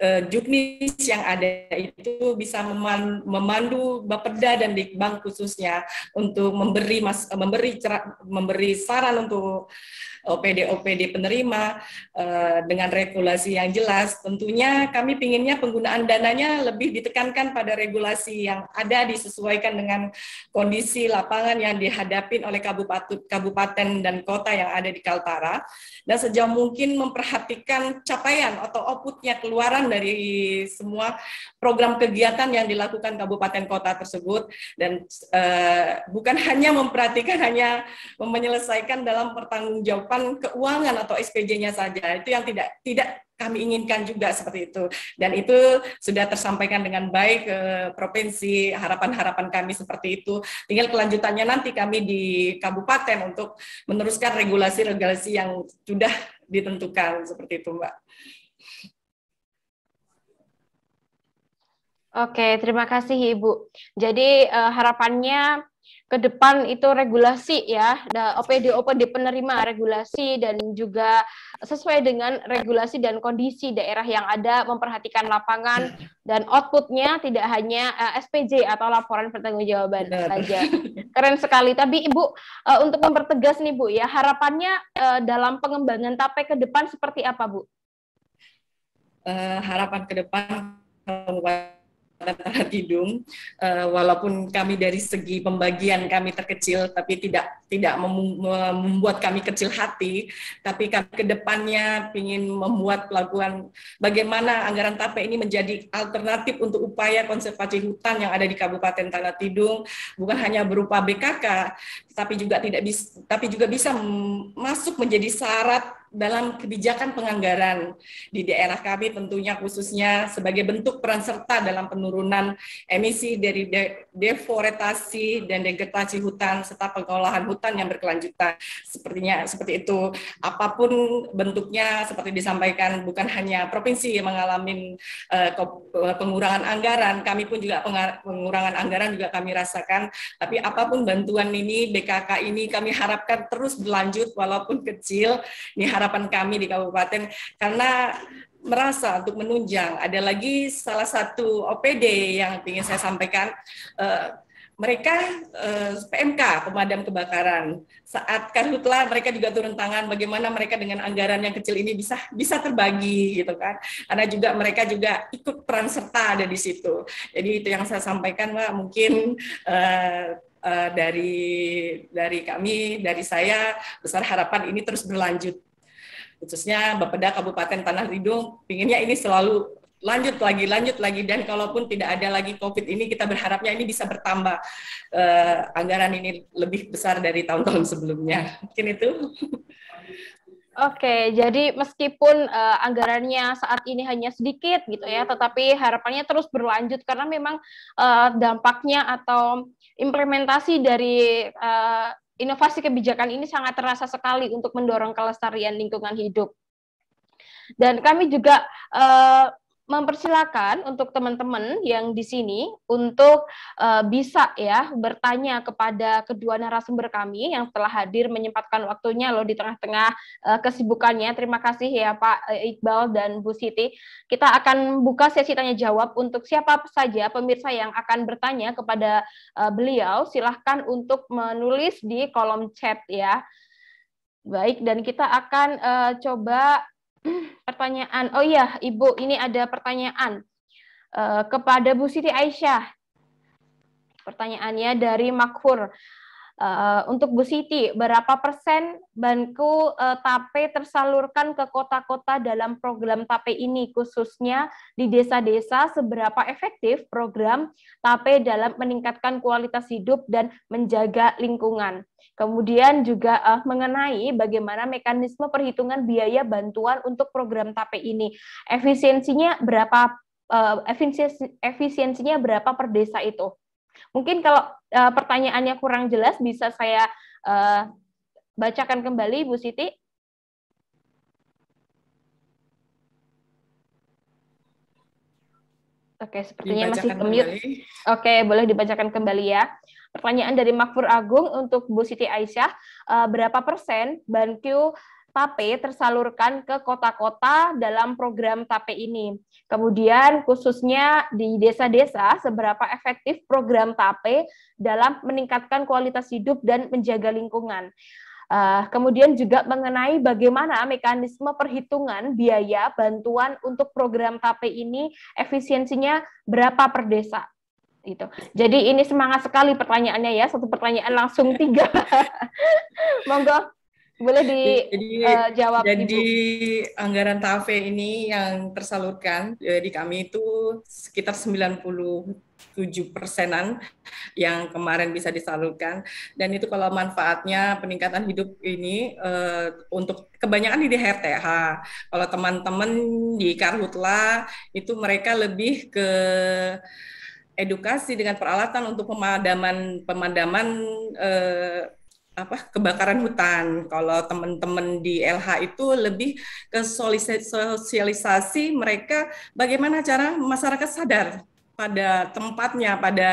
uh, juknis yang ada itu bisa memandu Bapeda dan Dikbang khususnya untuk memberi mas, memberi memberi saran untuk OPD OPD penerima uh, dengan regulasi yang jelas. Tentunya kami pinginnya penggunaan dananya lebih ditekankan pada regulasi yang ada disesuaikan dengan kondisi lapangan yang dihadapin oleh kabupaten, kabupaten dan kota yang ada di Kaltara dan sejauh mungkin memperhatikan capaian atau outputnya keluaran dari semua program kegiatan yang dilakukan kabupaten kota tersebut dan uh, bukan hanya memperhatikan hanya menyelesaikan dalam pertanggungjawaban keuangan atau SPJ-nya saja. Itu yang tidak tidak kami inginkan juga seperti itu. Dan itu sudah tersampaikan dengan baik ke provinsi, harapan-harapan kami seperti itu. Tinggal kelanjutannya nanti kami di kabupaten untuk meneruskan regulasi-regulasi yang sudah ditentukan seperti itu, Mbak. Oke, terima kasih Ibu. Jadi uh, harapannya ke depan itu regulasi ya, OPD OPD penerima regulasi dan juga sesuai dengan regulasi dan kondisi daerah yang ada memperhatikan lapangan dan outputnya tidak hanya uh, eh, SPJ atau laporan pertanggungjawaban saja. Keren sekali. Tapi Ibu uh, untuk mempertegas nih Bu ya harapannya uh, dalam pengembangan TAPE ke depan seperti apa Bu? Uh, harapan ke depan antara Tidung, uh, walaupun kami dari segi pembagian kami terkecil, tapi tidak tidak membuat kami kecil hati, tapi kami ke depannya ingin membuat pelabuhan bagaimana anggaran TAPE ini menjadi alternatif untuk upaya konservasi hutan yang ada di Kabupaten Tanah Tidung, bukan hanya berupa BKK, tapi juga tidak bisa, tapi juga bisa masuk menjadi syarat dalam kebijakan penganggaran di daerah kami tentunya khususnya sebagai bentuk peran serta dalam penurunan emisi dari de deforestasi dan degradasi hutan serta pengolahan hutan yang berkelanjutan. Sepertinya seperti itu. Apa pun bentuknya seperti disampaikan bukan hanya provinsi yang mengalami uh, pengurangan anggaran, kami pun juga pengurangan anggaran juga kami rasakan. Tapi apa pun bantuan ini BKK ini kami harapkan terus berlanjut walaupun kecil. Ini harap harapan kami di kabupaten karena merasa untuk menunjang. Ada lagi salah satu OPD yang ingin saya sampaikan. Uh, mereka eh, PMK pemadam kebakaran saat karhutla mereka juga turun tangan bagaimana mereka dengan anggaran yang kecil ini bisa bisa terbagi gitu kan karena juga mereka juga ikut peran serta ada di situ jadi itu yang saya sampaikan mbak mungkin eh, eh, dari dari kami dari saya besar harapan ini terus berlanjut khususnya Bapeda Kabupaten Tanah Ridung pinginnya ini selalu lanjut lagi, lanjut lagi, dan kalaupun tidak ada lagi COVID ini, kita berharapnya ini bisa bertambah. Uh, anggaran ini lebih besar dari tahun-tahun sebelumnya. Mungkin itu. Oke, jadi meskipun uh, anggarannya saat ini hanya sedikit gitu ya, tetapi harapannya terus berlanjut karena memang uh, dampaknya atau implementasi dari uh, inovasi kebijakan ini sangat terasa sekali untuk mendorong kelestarian lingkungan hidup. Dan kami juga uh, mempersilakan untuk teman-teman yang di sini untuk uh, bisa ya bertanya kepada kedua narasumber kami yang telah hadir menyempatkan waktunya loh di tengah-tengah uh, kesibukannya. Terima kasih ya Pak eh, Iqbal dan Bu Siti. Kita akan buka sesi tanya jawab untuk siapa saja pemirsa yang akan bertanya kepada uh, beliau. Silahkan untuk menulis di kolom chat ya. Baik, dan kita akan uh, coba pertanyaan. Oh iya, Ibu, ini ada pertanyaan uh, kepada Bu Siti Aisyah. Pertanyaannya dari Makfur. Uh, untuk Bu Siti, berapa persen banku uh, TAPE tersalurkan ke kota-kota dalam program TAPE ini, khususnya di desa-desa, seberapa efektif program TAPE dalam meningkatkan kualitas hidup dan menjaga lingkungan? Kemudian juga uh, mengenai bagaimana mekanisme perhitungan biaya bantuan untuk program TAPE ini, efisiensinya berapa? Uh, efisiensi, efisiensinya berapa per desa itu? Mungkin kalau uh, pertanyaannya kurang jelas bisa saya uh, bacakan kembali Bu Siti. Oke, sepertinya masih mute. Oke, boleh dibacakan kembali ya. Pertanyaan dari Makfur Agung untuk Bu Siti Aisyah, uh, berapa persen BANQ TAPE tersalurkan ke kota-kota dalam program TAPE ini. Kemudian khususnya di desa-desa seberapa efektif program TAPE dalam meningkatkan kualitas hidup dan menjaga lingkungan. Uh, kemudian juga mengenai bagaimana mekanisme perhitungan biaya bantuan untuk program TAPE ini efisiensinya berapa per desa itu. Jadi ini semangat sekali pertanyaannya ya, satu pertanyaan langsung tiga. Monggo boleh dijawab. Uh, jadi Ibu. anggaran TAFE ini yang tersalurkan uh, di kami itu sekitar 97 persenan yang kemarin bisa disalurkan dan itu kalau manfaatnya peningkatan hidup ini uh, untuk kebanyakan di RTH kalau teman-teman di Karhutla itu mereka lebih ke edukasi dengan peralatan untuk pemadaman pemadaman apa kebakaran hutan. Kalau teman-teman di LH itu lebih ke sosialisasi mereka bagaimana cara masyarakat sadar pada tempatnya, pada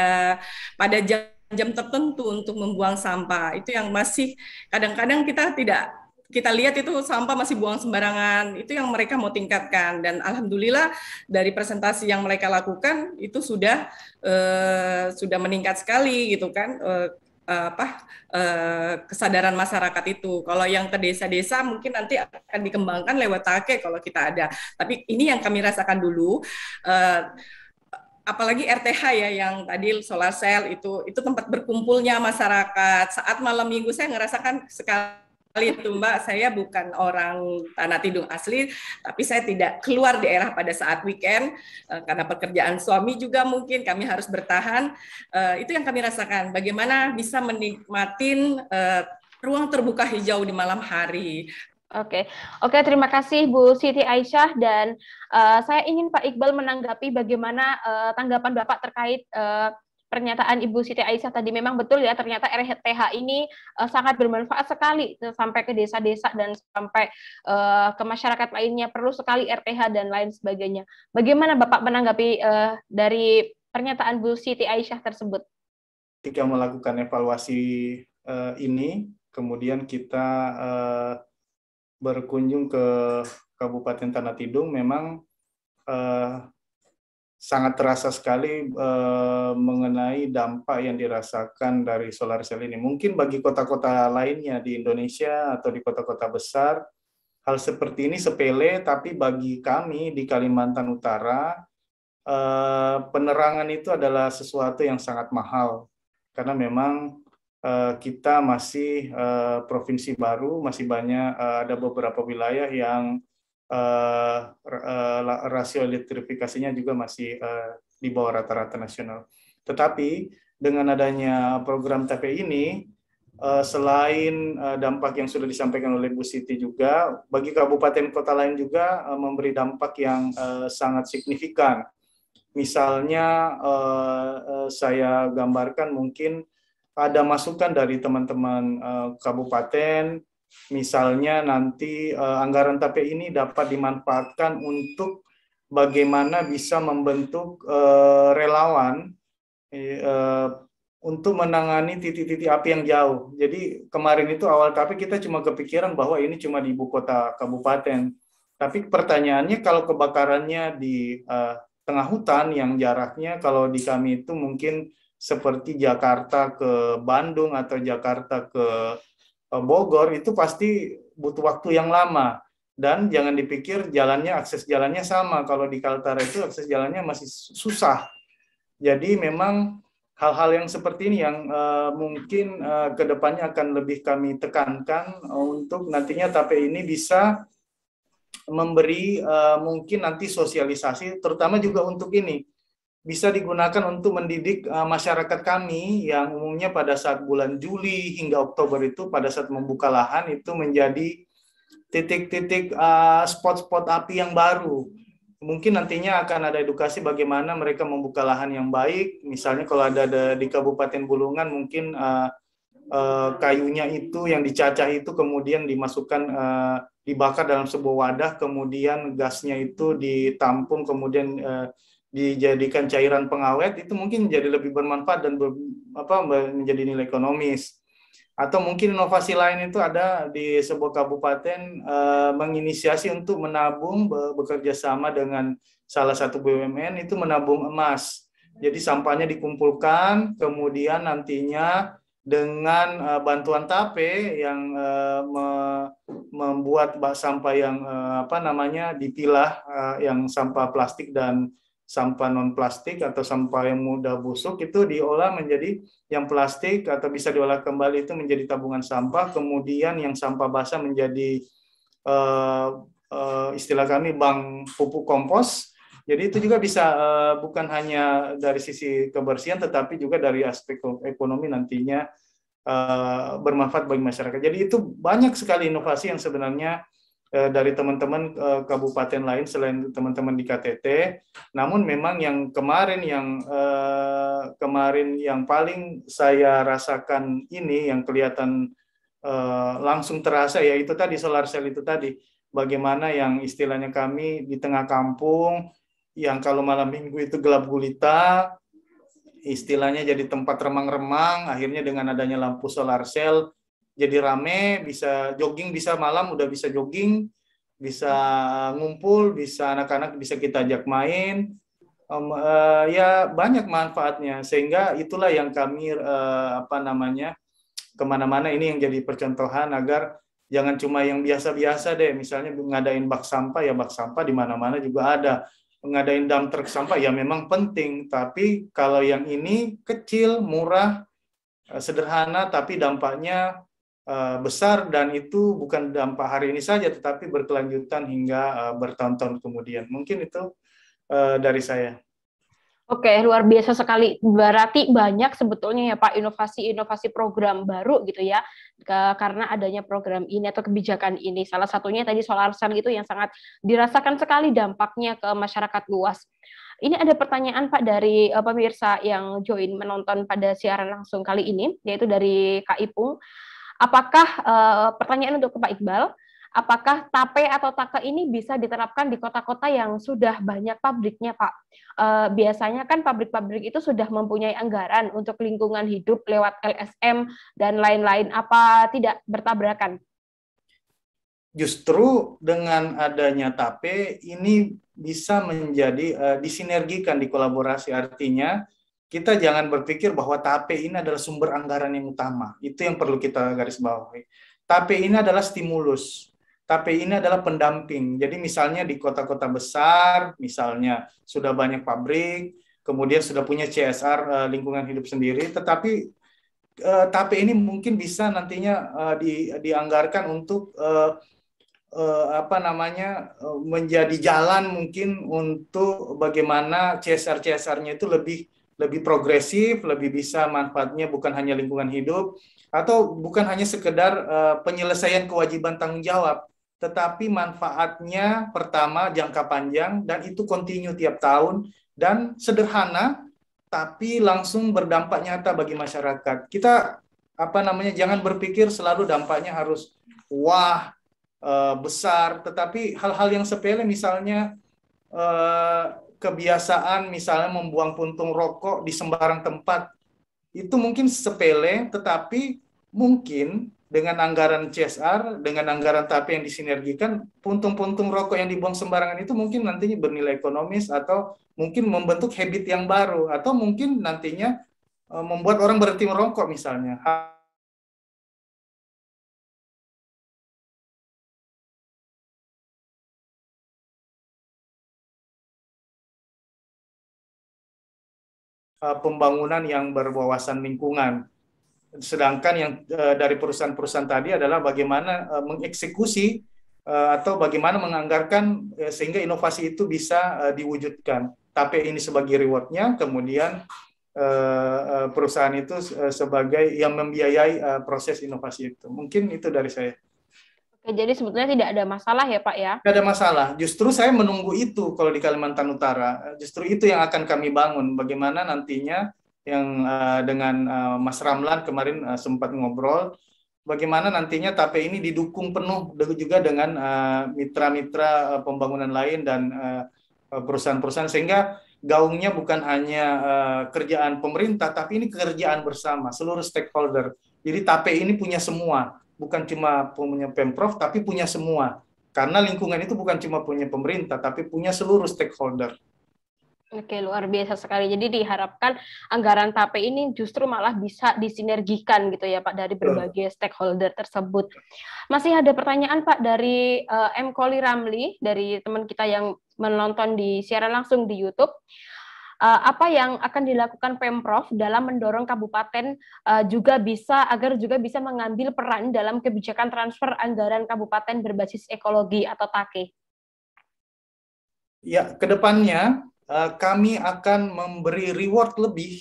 pada jam jam tertentu untuk membuang sampah. Itu yang masih kadang-kadang kita tidak kita lihat itu sampah masih buang sembarangan. Itu yang mereka mau tingkatkan dan alhamdulillah dari presentasi yang mereka lakukan itu sudah uh, sudah meningkat sekali gitu kan. Uh, apa uh, kesadaran masyarakat itu. Kalau yang ke desa-desa mungkin nanti akan dikembangkan lewat take kalau kita ada. Tapi ini yang kami rasakan dulu. Uh, apalagi RTH ya yang tadi solar cell itu itu tempat berkumpulnya masyarakat saat malam minggu saya ngerasakan sekali kali itu Mbak, saya bukan orang Tanah Tidung asli, tapi saya tidak keluar daerah pada saat weekend uh, karena pekerjaan suami juga mungkin kami harus bertahan. Uh, itu yang kami rasakan. Bagaimana bisa menikmatin uh, ruang terbuka hijau di malam hari. Oke, oke terima kasih Bu Siti Aisyah dan uh, saya ingin Pak Iqbal menanggapi bagaimana uh, tanggapan Bapak terkait uh, pernyataan Ibu Siti Aisyah tadi memang betul ya ternyata RTH ini uh, sangat bermanfaat sekali sampai ke desa-desa dan sampai uh, ke masyarakat lainnya perlu sekali RTH dan lain sebagainya. Bagaimana Bapak menanggapi uh, dari pernyataan Bu Siti Aisyah tersebut? Ketika melakukan evaluasi uh, ini, kemudian kita uh, berkunjung ke Kabupaten Tanah Tidung, memang uh, sangat terasa sekali uh, mengenai dampak yang dirasakan dari solar cell ini. Mungkin bagi kota-kota lainnya di Indonesia atau di kota-kota besar, hal seperti ini sepele, tapi bagi kami di Kalimantan Utara, uh, penerangan itu adalah sesuatu yang sangat mahal. Karena memang uh, kita masih uh, provinsi baru, masih banyak, uh, ada beberapa wilayah yang uh, uh, rasio elektrifikasinya juga masih uh, di bawah rata-rata nasional. Tetapi dengan adanya program TP ini, uh, selain uh, dampak yang sudah disampaikan oleh Bu Siti juga, bagi kabupaten kota lain juga uh, memberi dampak yang uh, sangat signifikan. Misalnya uh, saya gambarkan mungkin ada masukan dari teman-teman uh, kabupaten misalnya nanti uh, anggaran TAPE ini dapat dimanfaatkan untuk bagaimana bisa membentuk uh, relawan uh, untuk menangani titik-titik api yang jauh. Jadi kemarin itu awal tapi kita cuma kepikiran bahwa ini cuma di ibu kota kabupaten. Tapi pertanyaannya kalau kebakarannya di uh, tengah hutan yang jaraknya kalau di kami itu mungkin seperti Jakarta ke Bandung atau Jakarta ke Bogor itu pasti butuh waktu yang lama. Dan jangan dipikir jalannya akses jalannya sama. Kalau di Kaltara itu akses jalannya masih susah. Jadi memang hal-hal yang seperti ini yang uh, mungkin uh, ke depannya akan lebih kami tekankan untuk nantinya TAPE ini bisa memberi uh, mungkin nanti sosialisasi terutama juga untuk ini bisa digunakan untuk mendidik uh, masyarakat kami yang umumnya pada saat bulan Juli hingga Oktober itu pada saat membuka lahan itu menjadi titik-titik uh, spot-spot api yang baru. Mungkin nantinya akan ada edukasi bagaimana mereka membuka lahan yang baik. Misalnya kalau ada, di Kabupaten Bulungan mungkin uh, kayunya itu yang dicacah itu kemudian dimasukkan dibakar dalam sebuah wadah, kemudian gasnya itu ditampung, kemudian uh, dijadikan cairan pengawet itu mungkin menjadi lebih bermanfaat dan ber, apa menjadi nilai ekonomis. Atau mungkin inovasi lain itu ada di sebuah kabupaten e, menginisiasi untuk menabung be, bekerja sama dengan salah satu BUMN itu menabung emas. Jadi sampahnya dikumpulkan kemudian nantinya dengan e, bantuan TAPE yang e, me, membuat sampah yang e, apa namanya dipilah e, yang sampah plastik dan sampah non plastik atau sampah yang mudah busuk itu diolah menjadi yang plastik atau bisa diolah kembali itu menjadi tabungan sampah. Kemudian yang sampah basah menjadi uh, uh, istilah kami bank pupuk kompos. Jadi itu juga bisa uh, bukan hanya dari sisi kebersihan tetapi juga dari aspek ekonomi nantinya uh, bermanfaat bagi masyarakat. Jadi itu banyak sekali inovasi yang sebenarnya dari teman-teman uh, kabupaten lain selain teman-teman di KTT. Namun memang yang kemarin yang uh, kemarin yang paling saya rasakan ini yang kelihatan langsung terasa ya itu tadi solar cell itu tadi. Bagaimana yang istilahnya kami di tengah kampung yang kalau malam minggu itu gelap gulita, istilahnya jadi tempat remang-remang, akhirnya dengan adanya lampu solar cell jadi rame, bisa jogging, bisa malam udah bisa jogging, bisa ngumpul, bisa anak-anak bisa kita ajak main. Um, uh, ya banyak manfaatnya. Sehingga itulah yang kami uh, apa namanya ke mana-mana ini yang jadi percontohan agar jangan cuma yang biasa-biasa deh. Misalnya ngadain bak sampah ya bak sampah di mana-mana juga ada. Ngadain dump truk sampah ya memang penting. Tapi kalau yang ini kecil murah eh, sederhana tapi dampaknya besar dan itu bukan dampak hari ini saja tetapi berkelanjutan hingga uh, bertahun-tahun kemudian. Mungkin itu uh, dari saya. Oke, luar biasa sekali. Berarti banyak sebetulnya ya Pak inovasi-inovasi program baru gitu ya, ke, karena adanya program ini atau kebijakan ini. Salah satunya tadi solar cell itu yang sangat dirasakan sekali dampaknya ke masyarakat luas. Ini ada pertanyaan Pak dari uh, pemirsa yang join menonton pada siaran langsung kali ini, yaitu dari Kak Ipung. Apakah uh, pertanyaan untuk Pak Iqbal, apakah TAPE atau TAKE ini bisa diterapkan di kota-kota yang sudah banyak pabriknya, Pak? Uh, biasanya kan pabrik-pabrik itu sudah mempunyai anggaran untuk lingkungan hidup lewat LSM dan lain-lain. Apa tidak bertabrakan? justru dengan adanya TAPE ini bisa menjadi uh, disinergikan di kolaborasi artinya kita jangan berpikir bahwa TAPE ini adalah sumber anggaran yang utama. Itu yang perlu kita garis bawahi. TAPE ini adalah stimulus. TAPE ini adalah pendamping. Jadi misalnya di kota-kota besar misalnya sudah banyak pabrik kemudian sudah punya CSR eh, lingkungan hidup sendiri tetapi uh, TAPE ini mungkin bisa nantinya uh, di, dianggarkan untuk uh, uh, apa namanya uh, menjadi jalan mungkin untuk bagaimana CSR CSR-nya itu lebih lebih progresif, lebih bisa manfaatnya bukan hanya lingkungan hidup atau bukan hanya sekedar uh, penyelesaian kewajiban tanggung jawab, tetapi manfaatnya pertama jangka panjang dan itu kontinu tiap tahun dan sederhana tapi langsung berdampak nyata bagi masyarakat. Kita apa namanya jangan berpikir selalu dampaknya harus wah uh, besar, tetapi hal-hal yang sepele misalnya uh, kebiasaan misalnya membuang puntung rokok di sembarang tempat itu mungkin sepele, tetapi mungkin dengan anggaran CSR, dengan anggaran TAP yang disinergikan, puntung-puntung rokok yang dibuang sembarangan itu mungkin nantinya bernilai ekonomis atau mungkin membentuk habit yang baru atau mungkin nantinya uh, membuat orang berhenti merokok misalnya. Eh, pembangunan yang berwawasan lingkungan. Sedangkan yang uh, dari perusahaan-perusahaan tadi adalah bagaimana uh, mengeksekusi atau bagaimana menganggarkan sehingga inovasi itu bisa diwujudkan. Tapi ini sebagai rewardnya, kemudian perusahaan itu sebagai yang membiayai proses inovasi itu. Mungkin itu dari saya. Oke, jadi sebetulnya tidak ada masalah ya Pak ya? Tidak ada masalah. Justru saya menunggu itu kalau di Kalimantan Utara. Justru itu yang akan kami bangun. Bagaimana nantinya yang uh, dengan uh, Mas Ramlan kemarin uh, sempat ngobrol, bagaimana nantinya TAPE ini didukung penuh juga dengan mitra-mitra uh, pembangunan lain dan perusahaan-perusahaan sehingga gaungnya bukan hanya uh, kerjaan pemerintah, tapi ini kerjaan bersama seluruh stakeholder. Jadi TAPE ini punya semua bukan cuma punya Pemprov tapi punya semua. Karena lingkungan itu bukan cuma punya pemerintah tapi punya seluruh stakeholder. Oke, luar biasa sekali. Jadi diharapkan anggaran TAPE ini justru malah bisa disinergikan gitu ya Pak dari berbagai stakeholder tersebut. Masih ada pertanyaan Pak dari uh, M. Koli Ramli dari teman kita yang menonton di siaran langsung di YouTube. Eh, apa yang akan dilakukan Pemprov dalam mendorong kabupaten uh, juga bisa agar juga bisa mengambil peran dalam kebijakan transfer anggaran kabupaten berbasis ekologi atau TAKE? Ya, ke depannya uh, kami akan memberi reward lebih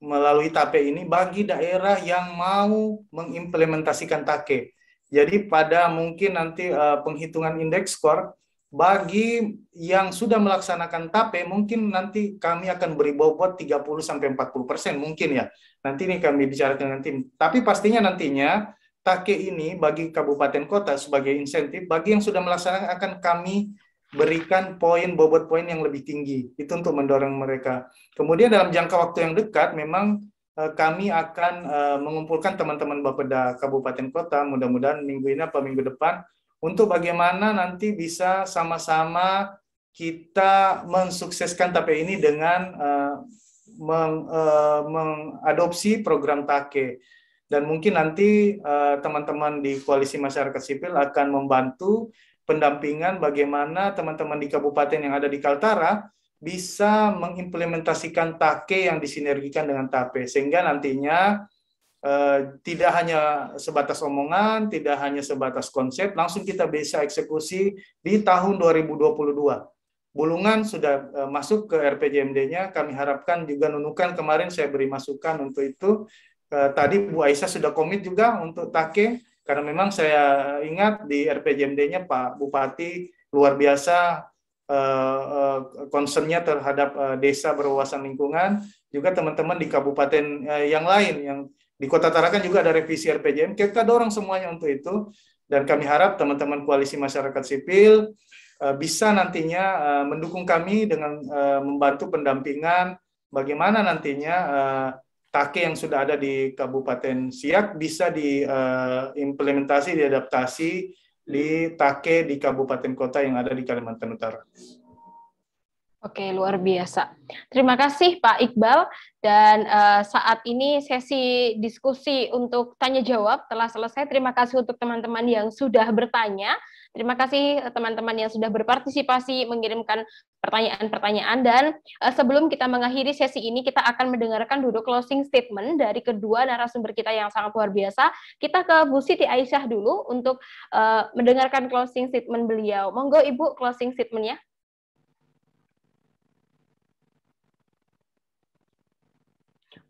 melalui TAPE ini bagi daerah yang mau mengimplementasikan TAKE. Jadi pada mungkin nanti penghitungan indeks skor bagi yang sudah melaksanakan TAPE mungkin nanti kami akan beri bobot 30 sampai 40 persen mungkin ya. Nanti ini kami bicara dengan tim. Tapi pastinya nantinya TAKE ini bagi kabupaten kota sebagai insentif bagi yang sudah melaksanakan akan kami berikan poin bobot poin yang lebih tinggi. Itu untuk mendorong mereka. Kemudian dalam jangka waktu yang dekat memang uh, kami akan uh, mengumpulkan teman-teman Bapeda kabupaten kota mudah-mudahan minggu ini atau minggu depan untuk bagaimana nanti bisa sama-sama kita mensukseskan TAPE ini dengan uh, meng, uh, mengadopsi program TAKE. Dan mungkin nanti eh, teman-teman uh, di Koalisi Masyarakat Sipil akan membantu pendampingan bagaimana teman-teman di kabupaten yang ada di Kaltara bisa mengimplementasikan TAKE yang disinergikan dengan TAPE. Sehingga nantinya tidak hanya sebatas omongan, tidak hanya sebatas konsep, langsung kita bisa eksekusi di tahun 2022. Bulungan sudah uh, masuk ke RPJMD-nya, kami harapkan juga Nunukan kemarin saya beri masukan untuk itu. Uh, tadi Bu Aisyah sudah komit juga untuk TAKE, karena memang saya ingat di RPJMD-nya Pak Bupati luar biasa concernnya terhadap desa berwawasan lingkungan, juga teman-teman di kabupaten yang lain yang di Kota Tarakan juga ada revisi RPJM. Kita dorong semuanya untuk itu dan kami harap teman-teman koalisi masyarakat sipil uh, bisa nantinya uh, mendukung kami dengan uh, membantu pendampingan bagaimana nantinya take yang sudah ada di Kabupaten Siak bisa diimplementasi, diadaptasi di Take di kabupaten kota yang ada di Kalimantan Utara. Oke, luar biasa. Terima kasih Pak Iqbal. Dan uh, saat ini sesi diskusi untuk tanya jawab telah selesai. Terima kasih untuk teman-teman yang sudah bertanya. Terima kasih eh, teman-teman yang sudah berpartisipasi mengirimkan pertanyaan-pertanyaan dan uh, sebelum kita mengakhiri sesi ini kita akan mendengarkan dulu closing statement dari kedua narasumber kita yang sangat luar biasa. Kita ke Bu Siti Aisyah dulu untuk uh, mendengarkan closing statement beliau. Monggo Ibu closing statementnya.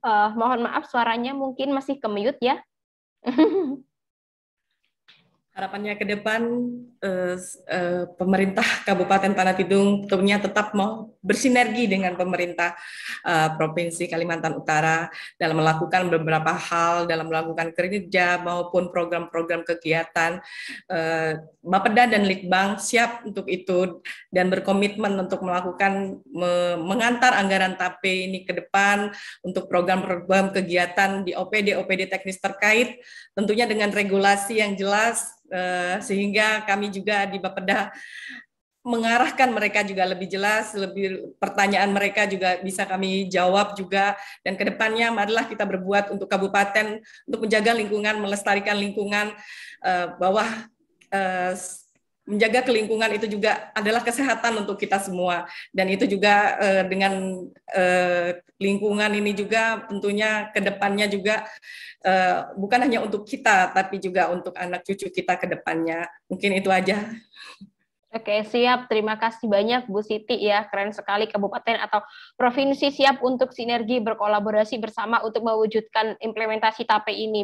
Uh, mohon maaf suaranya mungkin masih ke mute ya. harapannya ke depan eh, eh, pemerintah Kabupaten Tanah Tidung tentunya tetap mau bersinergi dengan pemerintah eh, Provinsi Kalimantan Utara dalam melakukan beberapa hal dalam melakukan kerja maupun program-program kegiatan. Bapeda dan Litbang siap untuk itu dan berkomitmen untuk melakukan me, mengantar anggaran TAPE ini ke depan untuk program-program kegiatan di OPD OPD teknis terkait tentunya dengan regulasi yang jelas Eh, sehingga kami juga di Bapeda mengarahkan mereka juga lebih jelas, lebih pertanyaan mereka juga bisa kami jawab juga. Dan ke depannya marilah kita berbuat untuk kabupaten untuk menjaga lingkungan, melestarikan lingkungan uh, bawah uh, menjaga kelingkungan itu juga adalah kesehatan untuk kita semua dan itu juga uh, dengan uh, lingkungan ini juga tentunya ke depannya juga uh, bukan hanya untuk kita tapi juga untuk anak cucu kita ke depannya mungkin itu aja. Oke, siap. Terima kasih banyak Bu Siti ya. Keren sekali kabupaten atau provinsi siap untuk sinergi berkolaborasi bersama untuk mewujudkan implementasi TAPE ini.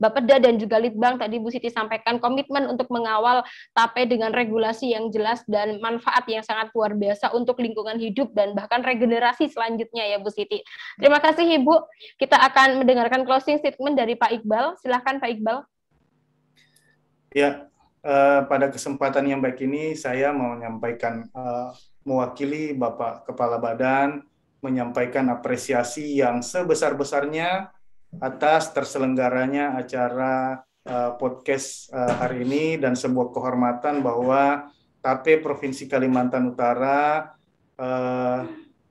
Bapeda dan juga Litbang tadi Bu Siti sampaikan komitmen untuk mengawal TAPE dengan regulasi yang jelas dan manfaat yang sangat luar biasa untuk lingkungan hidup dan bahkan regenerasi selanjutnya ya Bu Siti. Terima kasih Ibu. Kita akan mendengarkan closing statement dari Pak Iqbal. Silahkan Pak Iqbal. Ya, uh, pada kesempatan yang baik ini saya mau menyampaikan uh, mewakili Bapak Kepala Badan menyampaikan apresiasi yang sebesar-besarnya atas terselenggaranya acara uh, podcast uh, hari ini dan sebuah kehormatan bahwa TAPE Provinsi Kalimantan Utara uh,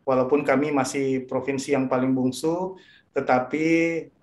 walaupun kami masih provinsi yang paling bungsu tetapi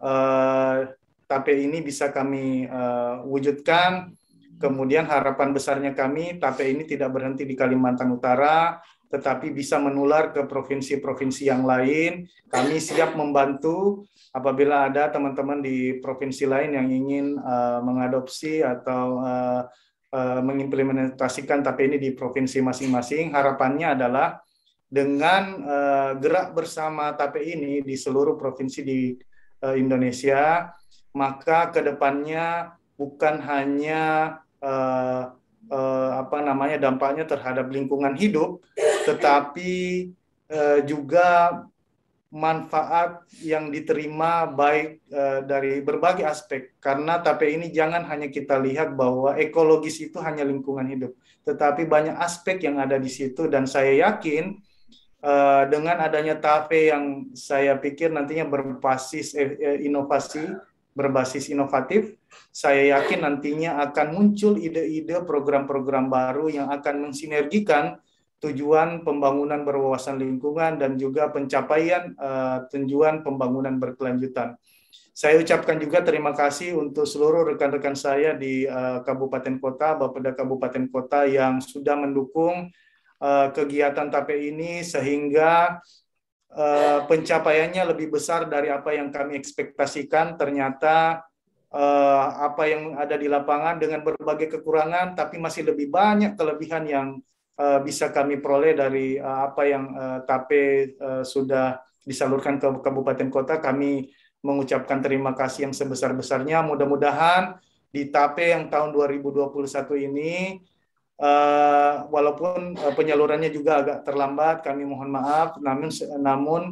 uh, TAPE ini bisa kami uh, wujudkan Kemudian harapan besarnya kami TAPE ini tidak berhenti di Kalimantan Utara, tetapi bisa menular ke provinsi-provinsi yang lain. Kami siap membantu apabila ada teman-teman di provinsi lain yang ingin uh, mengadopsi atau uh, uh, mengimplementasikan TAPE ini di provinsi masing-masing. Harapannya adalah dengan uh, gerak bersama TAPE ini di seluruh provinsi di uh, Indonesia, maka ke depannya bukan hanya uh, uh, apa namanya dampaknya terhadap lingkungan hidup, tetapi uh, juga manfaat yang diterima baik uh, dari berbagai aspek. Karena tapi ini jangan hanya kita lihat bahwa ekologis itu hanya lingkungan hidup tetapi banyak aspek yang ada di situ. Dan saya yakin uh, dengan adanya TAFE yang saya pikir nantinya berbasis inovasi berbasis inovatif, saya yakin nantinya akan muncul ide-ide program-program baru yang akan mensinergikan tujuan pembangunan berwawasan lingkungan dan juga pencapaian uh, tujuan pembangunan berkelanjutan. Saya ucapkan juga terima kasih untuk seluruh rekan-rekan saya di uh, kabupaten kota, Bapeda kabupaten kota yang sudah mendukung uh, kegiatan TAPE ini sehingga uh, pencapaiannya lebih besar dari apa yang kami ekspektasikan. Ternyata uh, apa yang ada di lapangan dengan berbagai kekurangan, tapi masih lebih banyak kelebihan yang uh, bisa kami peroleh dari apa yang uh, TAPE sudah disalurkan ke kabupaten kota. Kami mengucapkan terima kasih yang sebesar-besarnya. Mudah-mudahan di TAPE yang tahun 2021 ini Uh, walaupun uh, penyalurannya juga agak terlambat, kami mohon maaf. Namun, namun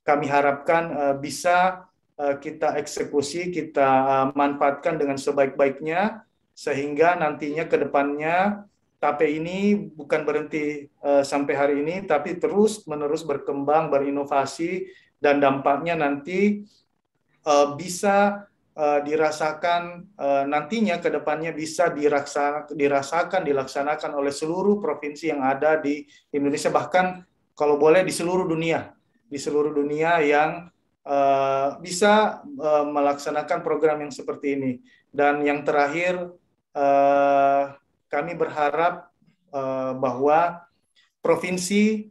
kami harapkan uh, bisa kita eksekusi, kita manfaatkan dengan sebaik-baiknya, sehingga nantinya ke depannya TAPE ini bukan berhenti sampai hari ini, tapi terus menerus berkembang, berinovasi, dan dampaknya nanti bisa uh, dirasakan uh, nantinya ke depannya bisa dirasa, dirasakan, dilaksanakan oleh seluruh provinsi yang ada di Indonesia, bahkan kalau boleh di seluruh dunia, di seluruh dunia yang uh, bisa uh, melaksanakan program yang seperti ini. Dan yang terakhir, uh, kami berharap uh, bahwa provinsi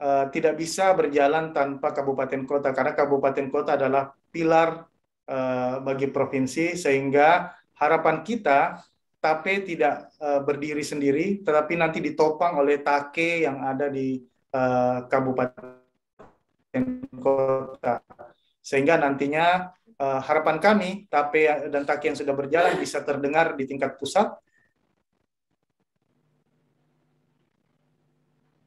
uh, tidak bisa berjalan tanpa kabupaten kota, karena kabupaten kota adalah pilar bagi provinsi, sehingga harapan kita TAPE tidak uh, berdiri sendiri, tetapi nanti ditopang oleh TAKE yang ada di uh, kabupaten kota. Sehingga nantinya harapan kami TAPE dan TAKE yang sudah berjalan bisa terdengar di tingkat pusat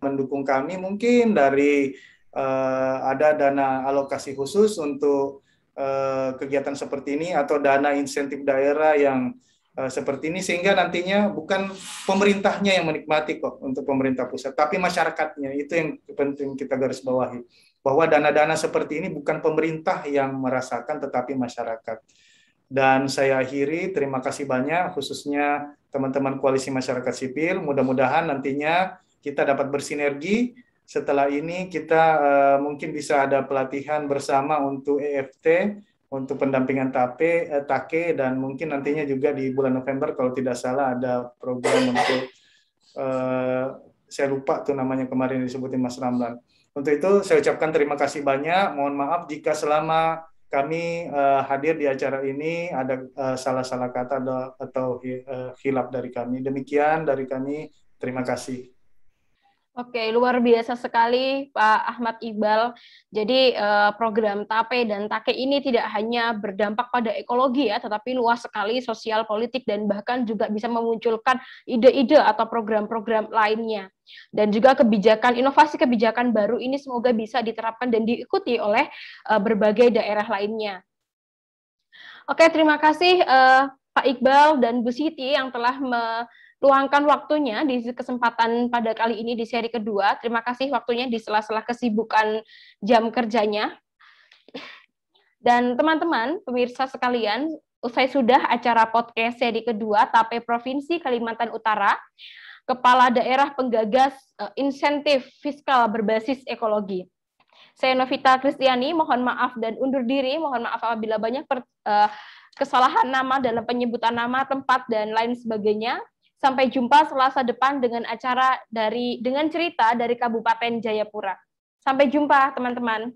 mendukung kami mungkin dari uh, ada dana alokasi khusus untuk uh, kegiatan seperti ini atau dana insentif daerah yang uh, seperti ini sehingga nantinya bukan pemerintahnya yang menikmati kok untuk pemerintah pusat tapi masyarakatnya itu yang penting kita garis bawahi bahwa dana-dana seperti ini bukan pemerintah yang merasakan tetapi masyarakat dan saya akhiri terima kasih banyak khususnya teman-teman koalisi masyarakat sipil mudah-mudahan nantinya kita dapat bersinergi. Setelah ini kita uh, mungkin bisa ada pelatihan bersama untuk EFT, untuk pendampingan TAPE, eh, TAKE, dan mungkin nantinya juga di bulan November kalau tidak salah ada program untuk, uh, saya lupa tuh namanya kemarin disebutin Mas Ramlan. Untuk itu saya ucapkan terima kasih banyak. Mohon maaf jika selama kami uh, hadir di acara ini ada salah-salah uh, kata atau uh, hilap dari kami. Demikian dari kami. Terima kasih. Oke, luar biasa sekali Pak Ahmad Iqbal. Jadi eh, program TAPE dan TAKE ini tidak hanya berdampak pada ekologi ya, tetapi luas sekali sosial, politik, dan bahkan juga bisa memunculkan ide-ide atau program-program lainnya. Dan juga kebijakan, inovasi kebijakan baru ini semoga bisa diterapkan dan diikuti oleh eh, berbagai daerah lainnya. Oke, terima kasih eh, Pak Iqbal dan Bu Siti yang telah luangkan waktunya di kesempatan pada kali ini di seri kedua. Terima kasih waktunya di sela-sela kesibukan jam kerjanya. Dan teman-teman, pemirsa sekalian, usai sudah acara podcast seri kedua TAPE Provinsi Kalimantan Utara, Kepala Daerah Penggagas uh, Insentif Fiskal Berbasis Ekologi. Saya Novita Kristiani, mohon maaf dan undur diri, mohon maaf apabila banyak per, uh, kesalahan nama dalam penyebutan nama, tempat, dan lain sebagainya. Sampai jumpa Selasa depan dengan acara dari dengan cerita dari Kabupaten Jayapura. Sampai jumpa teman-teman.